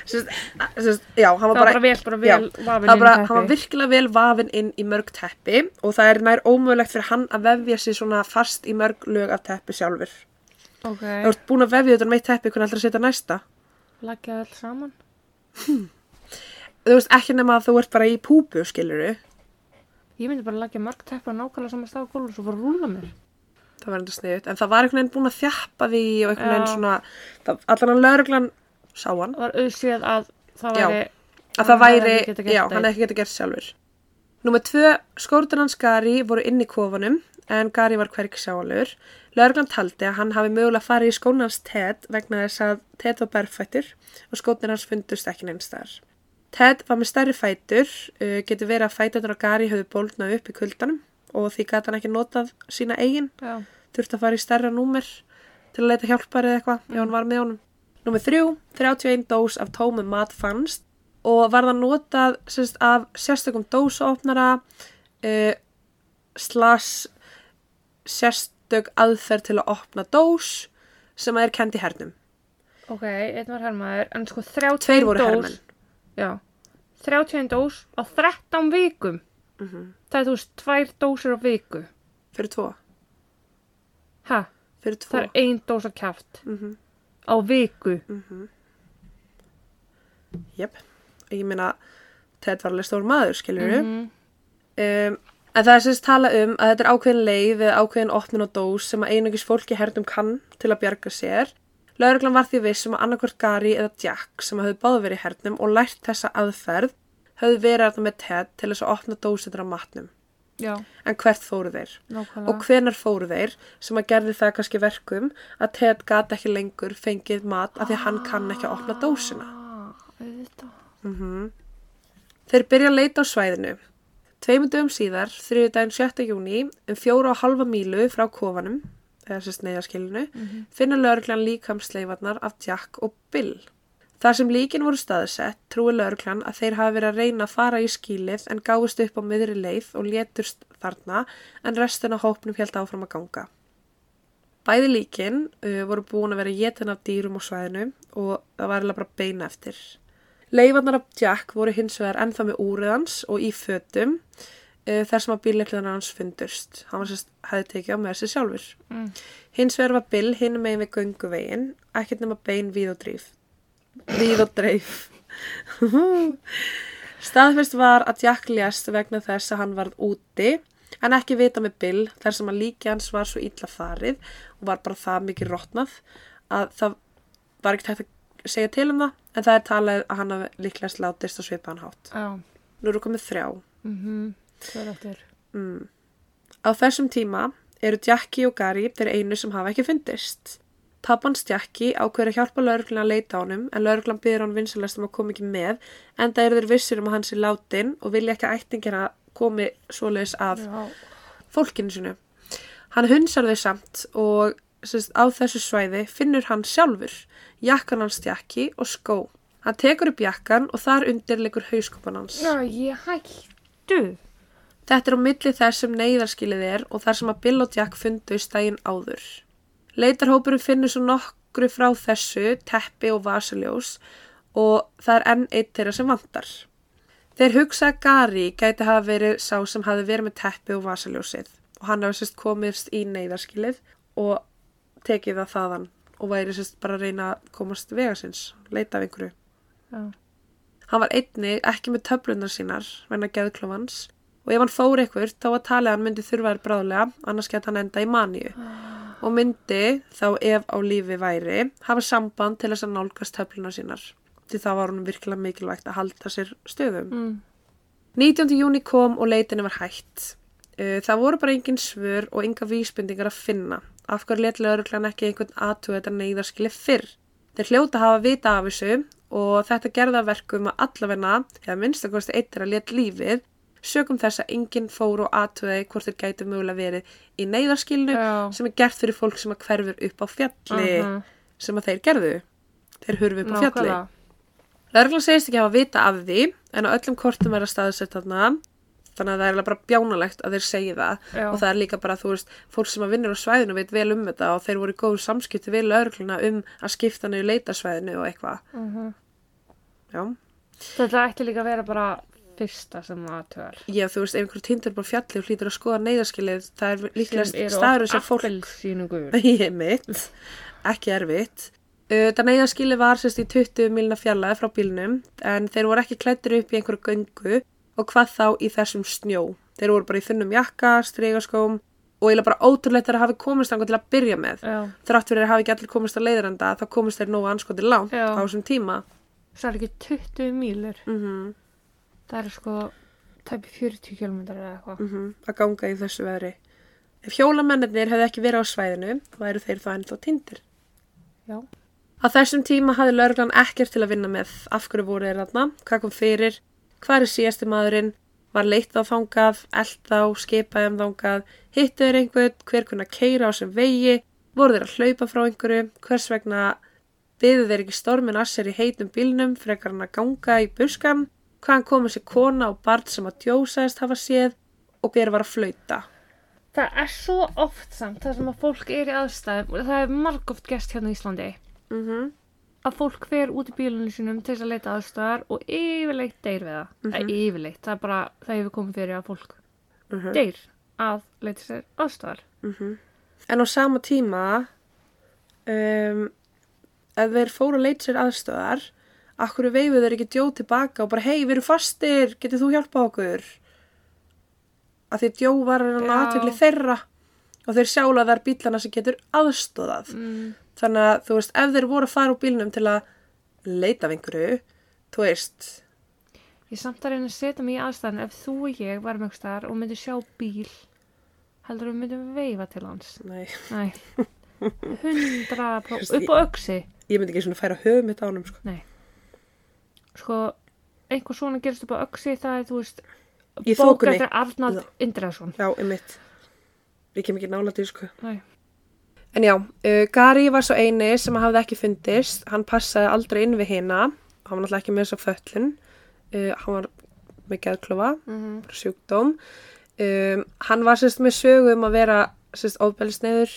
A: Sest, sest, já, hann
B: það
A: var bara
B: bara vel, bara vel
A: Já, það
B: í
A: bara, hann var
B: teppi.
A: virkilega vel vafinn inn í mörg teppi og það er nær ómögulegt fyrir hann að vefja sig svona fast í mörg lög af teppi sjálfur.
B: Ok,
A: Ef þú ert búin að vefja þetta með eitt teppi, hvernig ætlar að setja næsta?
B: lagja öll saman.
A: Þú veist ekki nema að þú ert bara í púpu, skiluru.
B: Ég myndi bara lagja mörg teppa nákvæmlega saman stað á og svo bara rúla mér.
A: Það var enda sniðut. En það var einhvern veginn búin að þjappa því og einhvern veginn
B: Já.
A: svona, það, allan að lauruglan sá hann.
B: Það var auðséð að það
A: Já.
B: væri...
A: Að það væri, já, hann hefði ekki getað gert sjálfur. Númer tvö, skórtan hans Gary voru inn í kofanum en Gary var hverki sjáalur. Lauruglan taldi að hann hafi mögulega farið í skóna hans Ted vegna þess að Ted var berfættur og skótnir hans fundust ekki neins þar. Ted var með stærri fætur, uh, getur verið að fætunar á Gary höfðu bólnað upp í kuldanum og því gæti hann ekki notað sína eigin,
B: Já,
A: þurfti að fara í stærra númer til að leita hjálpar eða eitthvað ef hann var með honum. Númer þrjú, 31 dós af tómum mat fannst og var það notað sérst, af sérstökum dósaopnara uh, slash sérstök aðferð til að opna dós sem að er kend í hernum.
B: ok, einn var hermaður, en sko 30
A: Tveir voru
B: dós,
A: hermenn.
B: Já, 30 dós á 13 vikum.
A: Mm
B: Það er þú veist, tvær dósir á viku.
A: Fyrir tvo.
B: Ha,
A: Fyrir tvo.
B: það er ein dós á kæft
A: Mm
B: á viku.
A: Jep. Ég meina, Ted var alveg stór maður, skiljur
B: Mhm.
A: Um, en það er sérst tala um að þetta er ákveðin leið eða ákveðin opnun og dós sem að einungis fólki hernum kann til að bjarga sér. Lauruglan var því viss um að annarkvort Gary eða Jack sem hafði báð verið hernum og lært þessa aðferð höfðu verið þarna með Ted til þess að opna dósitur á matnum.
B: Já,
A: En hvert fóru þeir?
B: nákvæmlega.
A: Og hvenar fóru þeir sem að gerði það kannski verkum að Ted gat ekki lengur fengið mat af því að hann kann ekki að opna dósina.
B: Ah, auðvitað.
A: Mm Þeir byrja að leita á svæðinu. Tveimur dögum síðar, þriðjudaginn 7. júni, um fjóra og halva mílu frá kofanum, eða sérst neyðaskilinu, finna lögreglan líkamsleifarnar af Jack og Bill. Þar sem líkin voru staðsett, trúi lögreglan að þeir hafi verið að reyna að fara í skílið en gáðust upp á miðri leið og létust þarna en restin af hópnum held áfram að ganga. Bæði líkin uh, voru búin að vera getin af dýrum á svæðinu og það var eiginlega bara beina eftir. Leifarnar af Jack voru hins vegar ennþá með úrið hans og í fötum uh, þar sem að bílleiklunar hans fundust. Hann var sérst, hefði tekið á með þessi sjálfur.
B: Mm.
A: Hins vegar var Bill hinn megin við gönguvegin, ekkert nema bein víð og dríf. Víð og dreif. Staðfest var að Jack lést vegna þess að hann varð úti en ekki vita með Bill þar sem að líki hans var svo illa farið og var bara það mikið rótnað að það var ekkert hægt að segja til um það en það er talið að hann hafi líklega slátist og svipaðan hátt.
B: Já.
A: Nú eru komið þrjá.
B: Mhm. Það er eftir.
A: Mm. Á þessum tíma eru Jackie og Gary þeir einu sem hafa ekki fundist. Pappans Jackie ákveður að hjálpa lauruglun að leita á honum en lauruglan byrður hann vinsalast um að koma ekki með en það eru þeir vissir um að hann sé látin og vilja ekki að ættingina komi svoleiðis að fólkinu sinu. Hann hunsar þau samt og sérst, á þessu svæði finnur hann sjálfur jakkan hans Jackie og skó. Hann tekur upp jakkan og þar undir leikur hauskopan hans.
B: Já, ég hættu.
A: Þetta er á milli þess sem neyðarskilið er og þar sem að Bill og Jack fundust daginn áður. Leitarhópurinn finnur svo nokkru frá þessu, teppi og vasaljós og það er enn eitt þeirra sem vantar. Þeir hugsa að Gary gæti hafa verið sá sem hafi verið með teppi og vasaljósið og hann hafi sérst komist í neyðarskilið og tekið það þaðan og væri sérst bara að reyna að komast vegasins, leita af einhverju.
B: Já.
A: Hann var einnig ekki með töflunar sínar venna geðklofans og ef hann fór eitthvað þá var talið að hann myndi þurfa þær bráðlega annars gett hann enda í maníu og myndi þá ef á lífi væri hafa samband til þess að nálgast töflunar sínar því það var hann virkilega mikilvægt að halda sér stöðum.
B: Mm.
A: 19. júni kom og leitinni var hætt. Uh, Það voru bara engin svör og enga vísbendingar að finna. Af hverju letlega öruglan ekki einhvern aðtuga þetta neyðarskili fyrr. Þeir hljóta hafa vita af þessu og þetta gerða verkum að allavegna, eða minnstakosti eittir að let lífið, sögum þess að enginn fór og aðtugaði hvort þeir gætu mögulega verið í neyðarskilinu
B: Já.
A: sem er gert fyrir fólk sem að hverfur upp á fjalli
B: Mhm.
A: sem að þeir gerðu. Þeir hurfu upp á fjalli.
B: Nákvæmlega.
A: Lörglan segist ekki hafa vita af því en á öllum kortum er að staðsett þarna þannig að það er bara bjánalegt að þeir segi það
B: Já.
A: og það er líka bara þú veist fólk sem að vinnur á svæðinu veit vel um þetta og þeir voru í góðu samskipti við lörgluna um að skipta niður leitarsvæðinu og eitthvað
B: Mhm.
A: já,
B: Þetta ætti líka að vera bara fyrsta sem það tögar.
A: já þú veist ef einhver tindur bara á fjalli og hlýtur að skoða neyðarskilið það er líklega staður sem fólk ég mitt, ekki erfitt Það neyðarskili var sérst í 20 milna fjallaði frá bílnum en þeir voru ekki klættir upp í einhverju göngu og hvað þá í þessum snjó. Þeir voru bara í þunnum jakka, strygaskóm og eiginlega bara ótrúlegt þegar hafi komist til að byrja með.
B: Já.
A: Þrátt fyrir að hafi ekki allir komist að leiðranda þá komist þeir nógu anskoti langt
B: Já.
A: á þessum tíma.
B: Það er ekki 20 mílur.
A: Mm
B: Það er sko tæpi 40 km eða eitthvað.
A: að ganga í þessu veðri. Ef hjólamennir hefði ekki verið á svæðinu væru þeir þá ennþá tindir.
B: Já.
A: Á þessum tíma hafði lauruglan ekkert til að vinna með. Af hverju voru þeir þarna, hvað kom fyrir, hvað er síðasti maðurinn, var leitt á þangað, eld á, skipaði um þangað, hittu þeir einhvern, hver kunna keira á sem vegi, voru þeir að hlaupa frá einhverju, hvers vegna byðu þeir ekki stormin að sér í heitum bílnum frekar hann að ganga í buskan, hvaðan komið sér kona og barn sem að djósaðist hafa séð og hver var að flauta.
B: Það er svo oft samt það sem að fólk er í aðstæðum og það er margóft gest hérna í Íslandi
A: Mm -hmm.
B: að fólk fer út í bílunum sínum til þess að leita aðstæðar og yfirleitt deyr við það. Mm
A: Mhm.
B: yfirleitt, það er bara, það hefur komið fyrir að fólk
A: Mhm.
B: deyr að leita sér aðstæðar.
A: En á sama tíma, um, ef þeir fóru að leita sér aðstöðar, akkur veifu þeir ekki djó tilbaka og bara, hei, við erum fastir, getur þú hjálpað okkur? Að því djó var hann aðtökli þeirra og þeir sjála þar bílana sem getur aðstöðað.
B: Mm.
A: Þannig að, þú veist, ef þeir voru að fara úr bílnum til að leita af einhverju, þú veist,
B: Ég er samt að reyna að setja mig í aðstæðan ef þú og ég varum eitthvað staðar og myndum sjá bíl heldur við myndum veifa til hans.
A: nei,
B: Nei, hundra upp á öksi.
A: ég myndi ekki svona færa höfum mitt á honum, sko.
B: Sko, einhver svona gerist upp á öksi það er, þú veist,
A: Í
B: bók
A: þokunni.
B: eftir Arnald Indreðsson.
A: Já, um mitt. Ég kem ekki nála til, sko.
B: Nei.
A: En já, uh, Gary var svo eini sem hafði ekki fundist. Hann passaði aldrei inn við hina. Hann var náttúrulega ekki með þess að föllun. Uh, hann var með geðklofa,
B: Mm
A: bara sjúkdóm. Um, hann var sérst með sögu um að vera sérst ofbelisneiður.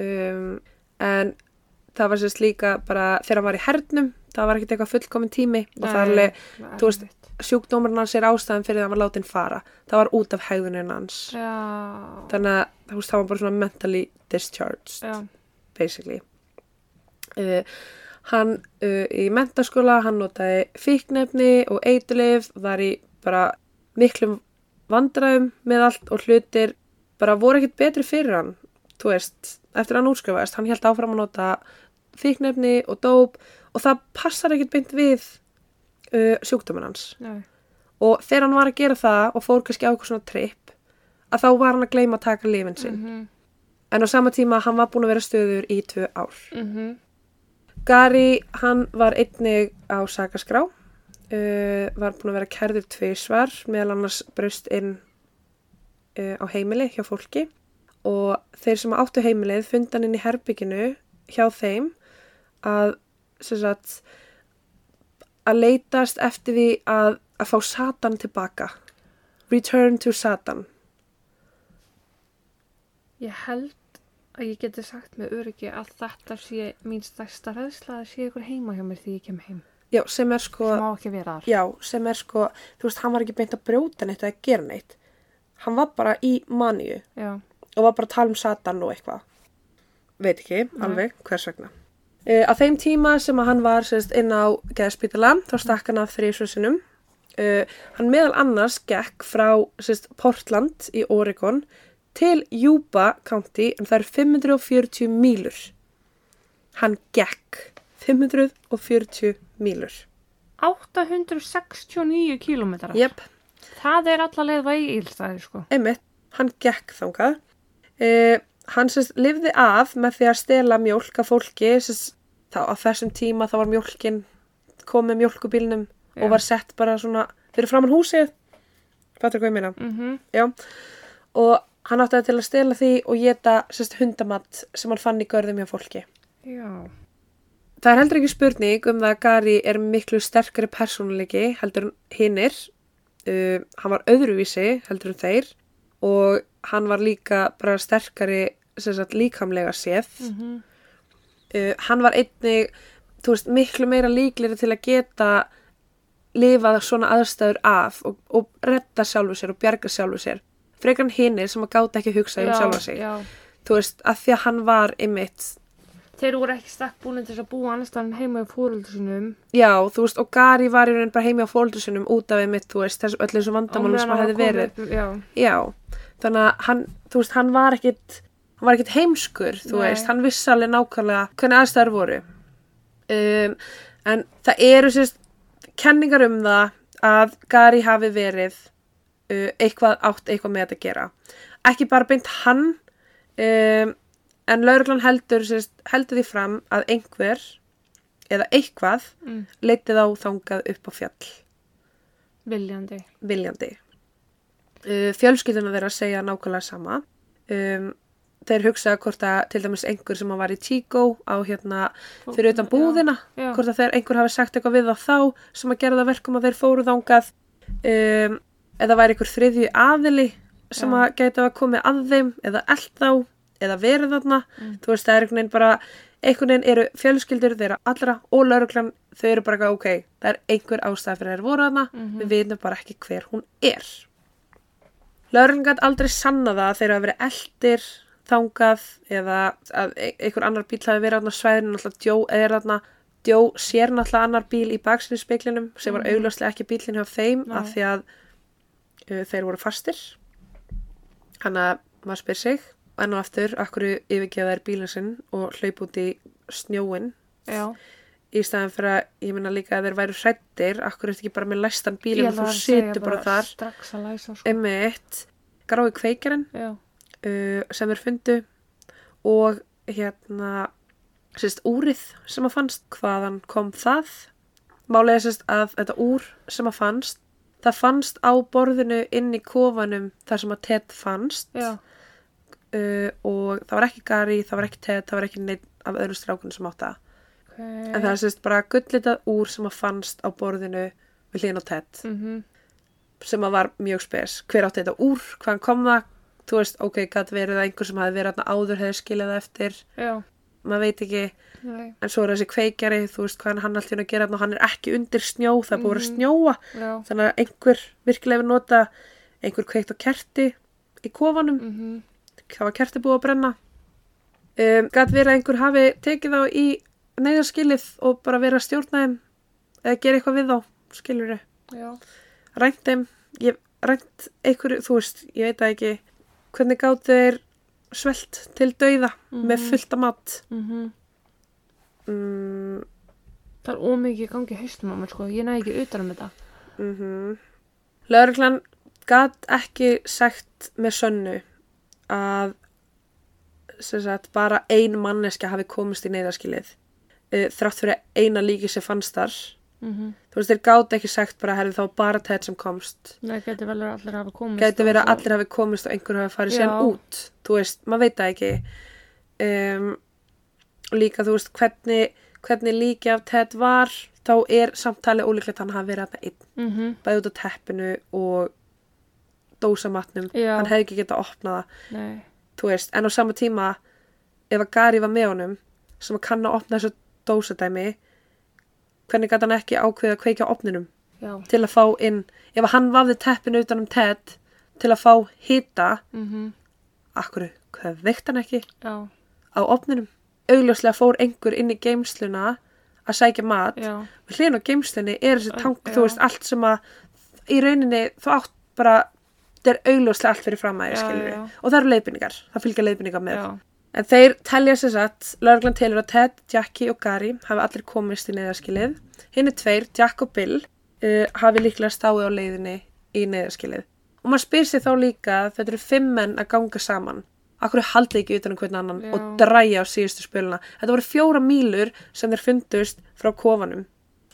A: Um, en það var sérst líka bara þegar hann var í hernum það var ekkert eitthvað fullkomin tími og það er alveg,
B: það
A: þú veist,
B: erfitt.
A: sjúkdómurinn hans er ástæðan fyrir að hann var látin fara. Það var út af hegðunin hans.
B: Já,
A: þannig að þú veist, það var bara svona mentally discharged
B: já,
A: basically. Uh, hann uh, í mentaskóla hann notaði fíknefni og eitulif var í bara miklum vandræðum með allt og hlutir bara voru ekkert betri fyrir hann þú veist, eftir að hann útskrifaðist hann held áfram að nota fíknefni og dóp og það passar ekkert beint við uh, sjúkdóminn hans.
B: Nei,
A: og þegar hann var að gera það og fór kannski á eitthvað svona tripp að þá var hann að gleyma að taka lifin sinn.
B: Mhm,
A: en á sama tíma hann var búin að vera stöður í tvö ár.
B: Mhm,
A: Gary, hann var einnig á sakaskrá, uh, var búin að vera kærður tvisvar, meðal annars braust inn uh, á heimili hjá fólki. Og þeir sem áttu heimilið fundan inn í herbygginu hjá þeim að, sagt, að leitast eftir því að, að fá Satan tilbaka. Return to Satan.
B: Ég held að ég geti sagt með öryggi að þetta sé mín stærsta ræðsla að sé ykkur heima hjá mér því ég kem heim.
A: Já, sem er sko...
B: Það má ekki vera þar.
A: Já, sem er sko, þú veist, hann var ekki beint að brjóta neitt eða gera neitt. Hann var bara í maníu
B: Já,
A: og var bara að tala um Satan og eitthvað. Veit ekki,
B: Nei.
A: alveg, hvers vegna. Uh, á þeim tíma sem að hann var sérst, inn á geðspítala, þá stakk hann af þrísvössinum. Uh, hann meðal annars gekk frá sérst, Portland í Oregon til Yuba County en það eru 540 mílur. Hann gekk 540 mílur.
B: 869 kílómetrar.
A: Jep.
B: Það er alla leið vægi ílstæði, sko.
A: Einmitt, hann gekk þangað. Uh, hann sérst lifði af með því að stela mjólk af fólki. Sérst, þá á þessum tíma þá var mjólkin komið mjólkubílnum
B: Já.
A: og var sett bara svona fyrir framann húsið. Fattur hvað ég meina?
B: Mm
A: Já. Og hann átti það til að stela því og geta sérst hundamatt sem hann fann í görðum hjá fólki.
B: Já.
A: Það er heldur ekki spurning um það að Gary er miklu sterkari persónuleiki heldur hinnir. Uh, hann var öðruvísi heldur en þeir og hann var líka bara sterkari sagt, líkamlega séð.
B: Mm
A: Uh, hann var einnig, veist, miklu meira líkleri til að geta lifað svona aðstæður af og, og redda sjálfu sér og bjarga sjálfu sér. Frekar en hinnir sem að gáta ekki hugsa um sjálfa sig.
B: Já.
A: Þú veist, að því að hann var einmitt
B: Þeir voru ekki stakk búin til þess að búa annars staðan heima í fóröldur sinum.
A: Já, þú veist, og Gary var í raun bara heimi á fóldur sinum út af einmitt, þú veist, þessum öllum vandamálum sem að hefði verið.
B: Já.
A: Já, þannig að hann, þú veist, hann var ekkit, hann var ekkit heimskur, þú
B: Nei.
A: veist, hann vissi alveg nákvæmlega hvernig aðstæður voru. Um, en það eru sérst kenningar um það að Gary hafi verið uh, eitthvað átt eitthvað með þetta að gera. Ekki bara beint hann, um, en lauruglan heldur, sérst, heldur því fram að einhver eða eitthvað
B: Mm.
A: leitið á þangað upp á fjall
B: Viljandi.
A: viljandi. Uh, fjölskylduna þeirra segja nákvæmlega sama. Um, þeir hugsa hvort að til dæmis einhver sem var í Chico á hérna fyrir utan búðina,
B: Já.
A: hvort að þeir einhver hafi sagt eitthvað við þá þá sem að gera það verkum að þeir fóru þangað um, eða væri einhver þriðju aðili sem
B: Já.
A: að gæti að komið að þeim eða eld þá eða verið þarna
B: Mm.
A: þú veist það er einhvern veginn bara einhvern veginn eru fjölskyldur þeirra allra og lauruglan þau eru bara ok það er einhver ástæð fyrir þeir voru þarna
B: Mhm.
A: við vitum bara ekki hver hún er lauruglan gæti aldrei sanna það að þeir hafa verið eldir þangað eða að e- einhver annar bíl hafi verið á svæðinu náttúrulega Djó er þarna Djó sér náttúrulega annar bíl í baksinspeglinum sem var
B: Mhm.
A: augljóslega ekki bílinn hjá þeim
B: Nei.
A: af því að uh, þeir voru fastir hann að maður spyr sig enn og aftur, akkur yfirgefa þær bílinn sinn og hlaup út í snjóin
B: Já.
A: í staðan fyrir að, ég minna líka að þeir væru hrættir, akkur er ekki bara með læstan bílinn
B: ætla
A: þú
B: segja
A: situr bara þar
B: Strax að læsa, sko.
A: grái kveikjarinn
B: Já.
A: Uh, sem þeir fundu og hérna sérst úrið sem að fannst hvaðan kom það? Málega sérst að þetta úr sem að fannst það fannst á borðinu inn í kofanum þar sem að Ted fannst. Uh, og það var ekki Gary, það var ekki Ted það var ekki neitt af öðrum strákunum sem átt það.
B: Okay.
A: en það er sérst bara gullitað úr sem að fannst á borðinu við hlýðin á Ted.
B: Mm
A: sem að var mjög spes. Hver átti þetta úr, hvaðan kom það þú veist, ok, gæti verið að einhver sem hafi verið þarna áður hefði skilið það eftir
B: Já.
A: maður veit ekki,
B: Nei,
A: en svo er þessi kveikjari, þú veist hvað hann alltaf að gera og hann er ekki undir snjó, það er búið að að
B: Mhm.
A: snjóa,
B: já.
A: þannig að einhver virkilega hefur nota, einhver kveikt á kerti í kofanum,
B: Mm
A: það var kerti búið að brenna. Um, Gat verið að einhver hafi tekið þá í neyðarskilið og bara verið að stjórna þeim eða gera eitthvað við þá, skilur þau. Rænt þeim, ég rænt einhverju, þú veist, ég veit það ekki hvernig gátt þeir svelt til dauða með
B: Mhm.
A: fullta mat
B: Mm
A: mm,
B: Það er ómikið í gangi í haustum á mér, sko. Ég næði ekki utan um þetta.
A: mm Lögreglan gat ekki sagt með sönnu að sagt, bara ein manneska hafi komist í neyðarskilið uh, þrátt fyrir eina líki sem fannst þar
B: Mm
A: þú veist, þeir gátt ekki sagt bara herri þá bara tætt sem komst.
B: Nei, geti vel verið að allir hafa komist.
A: gæti verið að allir hafi komist og einhver hafi farið síðan út. Þú veist, maður veit það ekki. Um, líka þú veist hvernig, hvernig líki af Ted var þá er samtalið ólíklegt að hann hafi verið að einn,
B: Mhm,
A: bæði út á teppinu og dósamatnum
B: Já.
A: hann hefði ekki getað að opna það.
B: Nei.
A: þú veist, en á sama tíma ef að Gary var með honum sem að kann að opna þessu dósadæmi hvernig gæti hann ekki ákveða að kveikja á opninum
B: Já.
A: til að fá inn ef hann vafði teppinu utan um Ted til að fá hita
B: Mhm,
A: akkur, hvað veikt hann ekki
B: Já.
A: á opninum augljóslega fór einhver inn í geimsluna að sækja mat við hlýðin á geimslunni er þessi tank þú veist allt sem að í rauninni þú átt bara þetta er augljóslega allt fyrir fram að
B: Já,
A: þér
B: já.
A: og það eru leiðbynningar, það fylgja leiðbynningar með
B: Já.
A: En þeir telja sér satt lögreglan telur að Ted, Jackie og Gary hafi allir komist í neyðarskilið hinn er tveir, Jack og Bill uh, hafi líklega stáið á leiðinni í neyðarskilið og maður spyr sér þá líka að þetta eru fimm menn að ganga saman akkur haldið ekki utan um hvern annan
B: Já.
A: og dræja á síðustu spöluna þetta voru fjóra mílur sem þeir fundust frá kofanum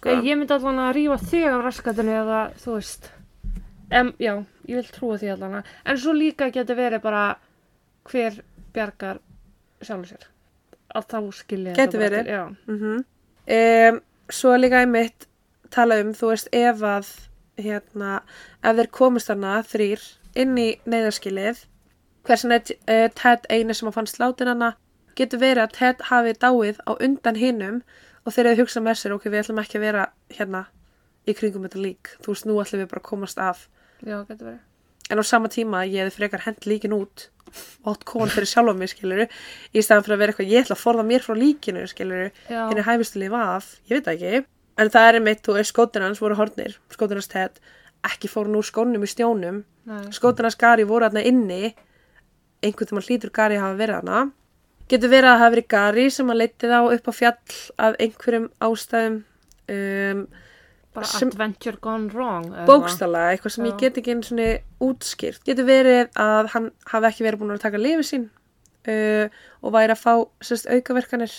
B: Ég, ég myndi allan að rífa þig af raskatinu eða þú veist. En, já, ég vil trúa því allan að. En svo líka getur verið bara hver bjargar sjálfur sér. Að þá skilja
A: Gæti verið. Mm um, svo líka einmitt tala um, þú veist, ef að hérna, ef þeir komist hana þrýr inn í neyðarskilið hversin er uh, Ted eini sem að fann slátin hana getur verið að Ted hafi dáið á undan hinnum og þeir eru hugsað með sér ok, við ætlum ekki að vera hérna í kringum þetta lík, þú veist, nú ætlum við bara að komast af
B: Já, getur verið.
A: En á sama tíma ég hefði frekar hent líkin út og átt kon fyrir sjálfa mig, skiluru í staðan fyrir að vera eitthvað, ég ætla að forða mér frá líkinu, skiluru henni hæfistu lifa af, ég veit ekki. En það er einmitt, þú veist, skótin hans voru hornir skótin hans tett, ekki fóru úr skónum í skótin hans Gary voru þarna inni einhvern tímann hlýtur Gary að hafa verið þarna. Getur verið að hafa verið Gary sem að leiti þá upp á fjall af einhverjum ástæðum um,
B: Bara
A: sem-
B: adventure gone wrong.
A: bókstala, eitthvað sem
B: Já.
A: ég get ekki einu svona útskýrt. Getur verið að hann hafi ekki verið búin að taka lifi sín uh, og væri að fá sérst, aukaverkanir.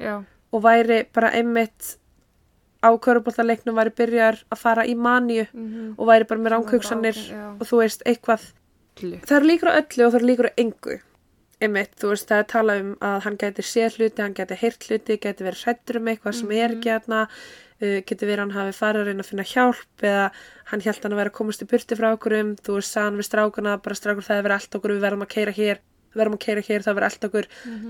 B: Já.
A: og væri bara einmitt á körubóltaleiknum væri byrjar að fara í manju
B: Mm
A: og væri bara með
B: já.
A: og þú veist, eitthvað það eru líkur á öllu og það eru líkur á engu einmitt, þú veist, það er talað um að hann gæti séð hluti, hann gæti heyrt hluti gæti verið hrættur um eitthvað sem er ekki hérna uh, geti verið hann hafi farið að reyna að finna hjálp eða hann held hann að vera að komast í burti frá okkur um, þú veist, hann við strákuna bara strákur það er verið allt okkur, við verðum að keira hér við verðum að keira hér, það verður allt okkur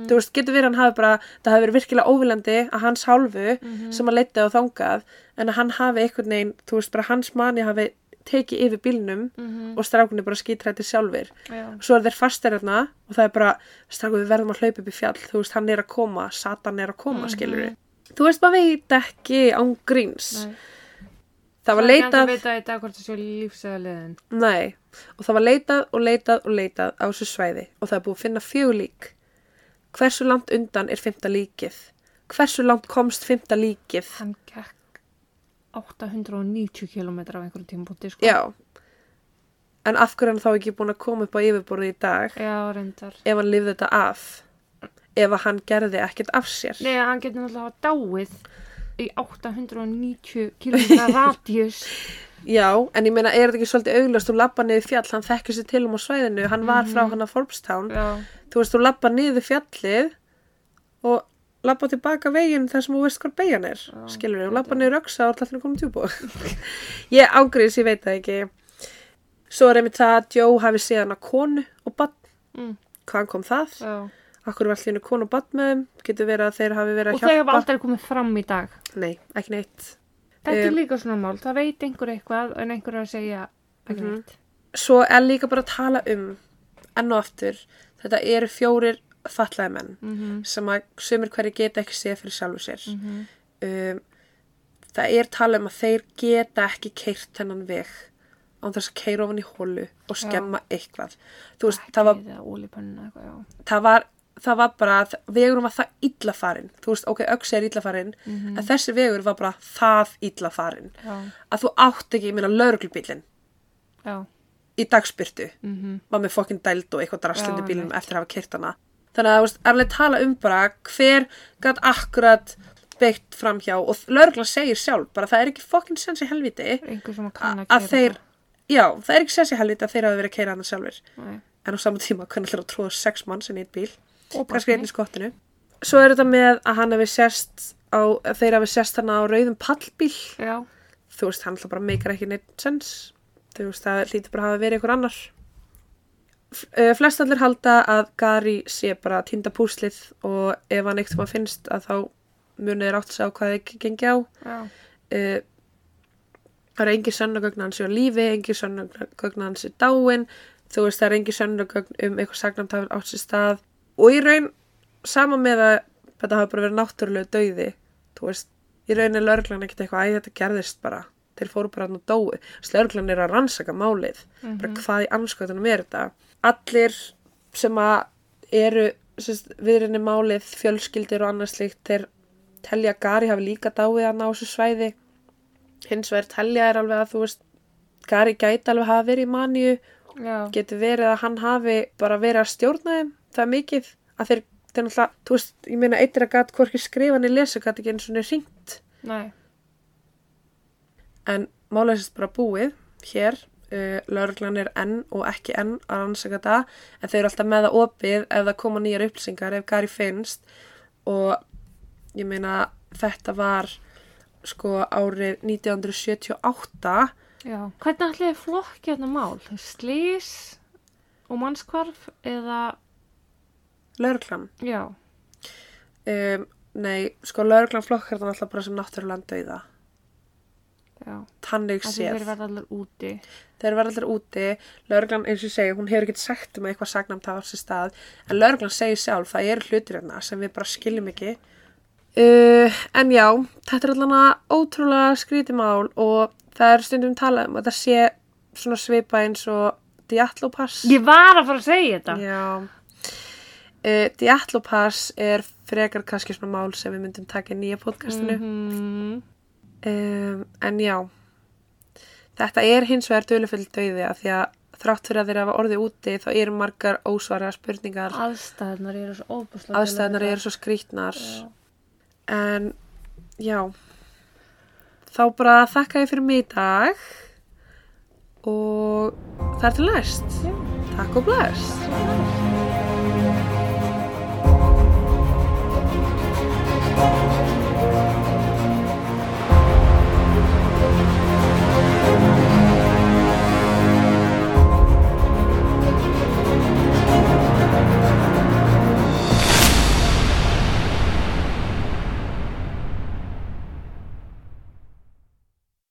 A: þú veist, getur verið hann hafi bara, það hafi verið virkilega óviljandi að hans hálfu sem að leita á þangað en að hann hafi einhvern veginn, þú veist, bara hans manni hafi tekið yfir bílnum
B: Mhm.
A: og strákunni bara skítrætti sjálfur
B: Já.
A: svo er þeir fastir hérna og það er bara strákur við verðum að hlaupa upp í fjall þú veist hann er að koma, Satan er að koma mm
B: Mhm.
A: Þú veist maður veit ekki án gríns
B: Nei.
A: það var
B: Það er ekki
A: leitað
B: að í dag hvort það sé lífsega liðin.
A: nei, og það var leitað og leitað og leitað á þessu svæði og það er búið að finna fjögur lík hversu langt undan er fymta líkið hversu langt komst fymta líkið
B: Hann gekk 890 km af einhverjum tímpúti, sko.
A: já en af hverju er hann þá ekki búin að koma upp á yfirborðið í dag
B: Já, reyndar.
A: ef hann lifði þetta af ef að hann gerði ekkert af sér.
B: Nei, hann getur náttúrulega dáið í 890 km radius.
A: Já, en ég meina, er þetta ekki svolítið auglast þú labba niður fjall, hann þekkir sér til um á svæðinu. Hann var frá hann að Forbstown þú veist, þú labba niður fjallið og labba tilbaka veginn þar sem þú veist hvað beigjan er
B: Já,
A: skilur
B: þetta
A: labba niður öksa og allir komið tjúbú ég ágriðis, ég veit það ekki. Svo er einmitt það að Joe hafi séð hann að konu og bann,
B: Mm.
A: hvaðan kom það?
B: Já.
A: Akkur er allir konu og bann með þeim, getur verið að þeir hafi verið
B: Og
A: að
B: þau hafa
A: hjálpa.
B: aldrei komið fram í dag.
A: Nei, ekki neitt.
B: Þetta er
A: Um,
B: líka svona mál. Það veit einhver eitthvað en einhver er að segja ekki
A: Mhm.
B: neitt.
A: Svo er líka bara að tala um, enn og aftur, þetta eru fjórir fatlaði menn
B: Mm
A: sem að sumir hverju geta ekki séð fyrir sjálfu sér.
B: -hmm.
A: um, það er tala um að þeir geta ekki keirt þennan veg án þess að keira ofan í hólu og skemma eitthvað þú veist, það var,
B: já.
A: það var það var bara, að vegurum var það illa farin þú veist, ok, öksi er illa farin
B: Mhm.
A: en þessi vegur var bara það illa farin
B: Já,
A: að þú átt ekki, ég meina, lauruglubílinn
B: já.
A: í dagspyrtu
B: Mm
A: var með fokkin dæld og eitthvað drastlindi bílum eftir að hafa keirt hana. Þannig að þú veist, er alveg tala um bara hver gætt akkurat beitt framhjá og lauruglan segir sjálf bara það er ekki fokkin sens í helviti
B: sem að
A: að þeir, já, það er ekki sens í helviti að þeir hafa verið að keira hana sjálfur
B: Nei.
A: en á saman tíma hvernig ætlar að tróða sex manns inn í eitt bíl
B: Og
A: kannski einn
B: barni.
A: í skottinu. Svo er þetta með að hann hefði sérst á, að þeir hafi sérst hana á rauðum pallbíl.
B: Já,
A: þú veist, hann alltaf bara meikar ekki neitt sens. Þú veist, það hlýtur bara að hafa verið einhver annar. Eh, flest allir halda að Gary sé bara týnda púslið og ef hann eitthvað finnst að þá munið er átt að sjá hvað þið gengi á.
B: Já.
A: uh, það er engin sönnagögn hans í lífi, engin sönnagögn hans í dáin, þú veist það er engin sönnagögn um eitthvað sagnamtafur átt sér stað og í raun sama með að þetta hafa bara verið náttúrulega dauði, þú veist í raun er lögreglan ekkert eitthvað að þetta gerðist bara. Þeir fóru bara og dói þess lögreglan er að rannsaka málið. Bara hvað í anskotunum er þetta? Allir sem að eru viðrinni málið, fjölskyldir og annars slíkt, þeir telja að Gary hafi líka dáið hann á þessu svæði. Hins vegar telja er alveg að þú veist Gary gæti alveg hafa verið í maníu.
B: Já,
A: getur verið að hann hafi bara verið að stjórna þeim það er mikið að þeir, þeir náttúrulega, þú veist, ég meina eittir að gæti hvorki skrifa hann í lesa gæti ekki eins og niður hringt en er sérst bara búið hér, uh, lauruglan er enn og ekki enn að rannsaka þetta en þau eru alltaf með það opið ef það koma nýjar upplýsingar, ef Gary finnst. Og ég meina þetta var sko árið 1978
B: Já. Hvernig ætli þið flokki hérna mál? Slís og mannskvarf eða,
A: lauruglan
B: já,
A: um, nei, sko lauruglan flokkar þannig alltaf bara sem náttúrulega dauða
B: já.
A: tannig
B: Það
A: séð.
B: þeir verða allir úti.
A: þeir verða allir úti. Lauruglan eins og ég segi, hún hefur ekkert sagt um að eitthvað sagnamt hafa á sér stað. En lauruglan segir sjálf, það eru hlutir hérna sem við bara skiljum ekki. Uh, en já, þetta er allan að ótrúlega skrítið mál og það er stundum talað um að það sé svona svipa eins og Diatlopass
B: Ég var að fara að segja þetta.
A: já uh, Diatlopass er frekar kannski svona mál sem við myndum taka í nýja podcastinu
B: Mhm.
A: um, en já þetta er hins vegar dölufull döiði að því að þrátt fyrir að þeir hafa orðið úti þá eru margar ósvara spurningar
B: Aðstæðnar eru svo óbúslega.
A: aðstæðnar eru svo skrítnar
B: Já.
A: en já þá bara þakka ég fyrir mig í dag og það er til næst
B: Já.
A: takk og
B: Já. Thank you.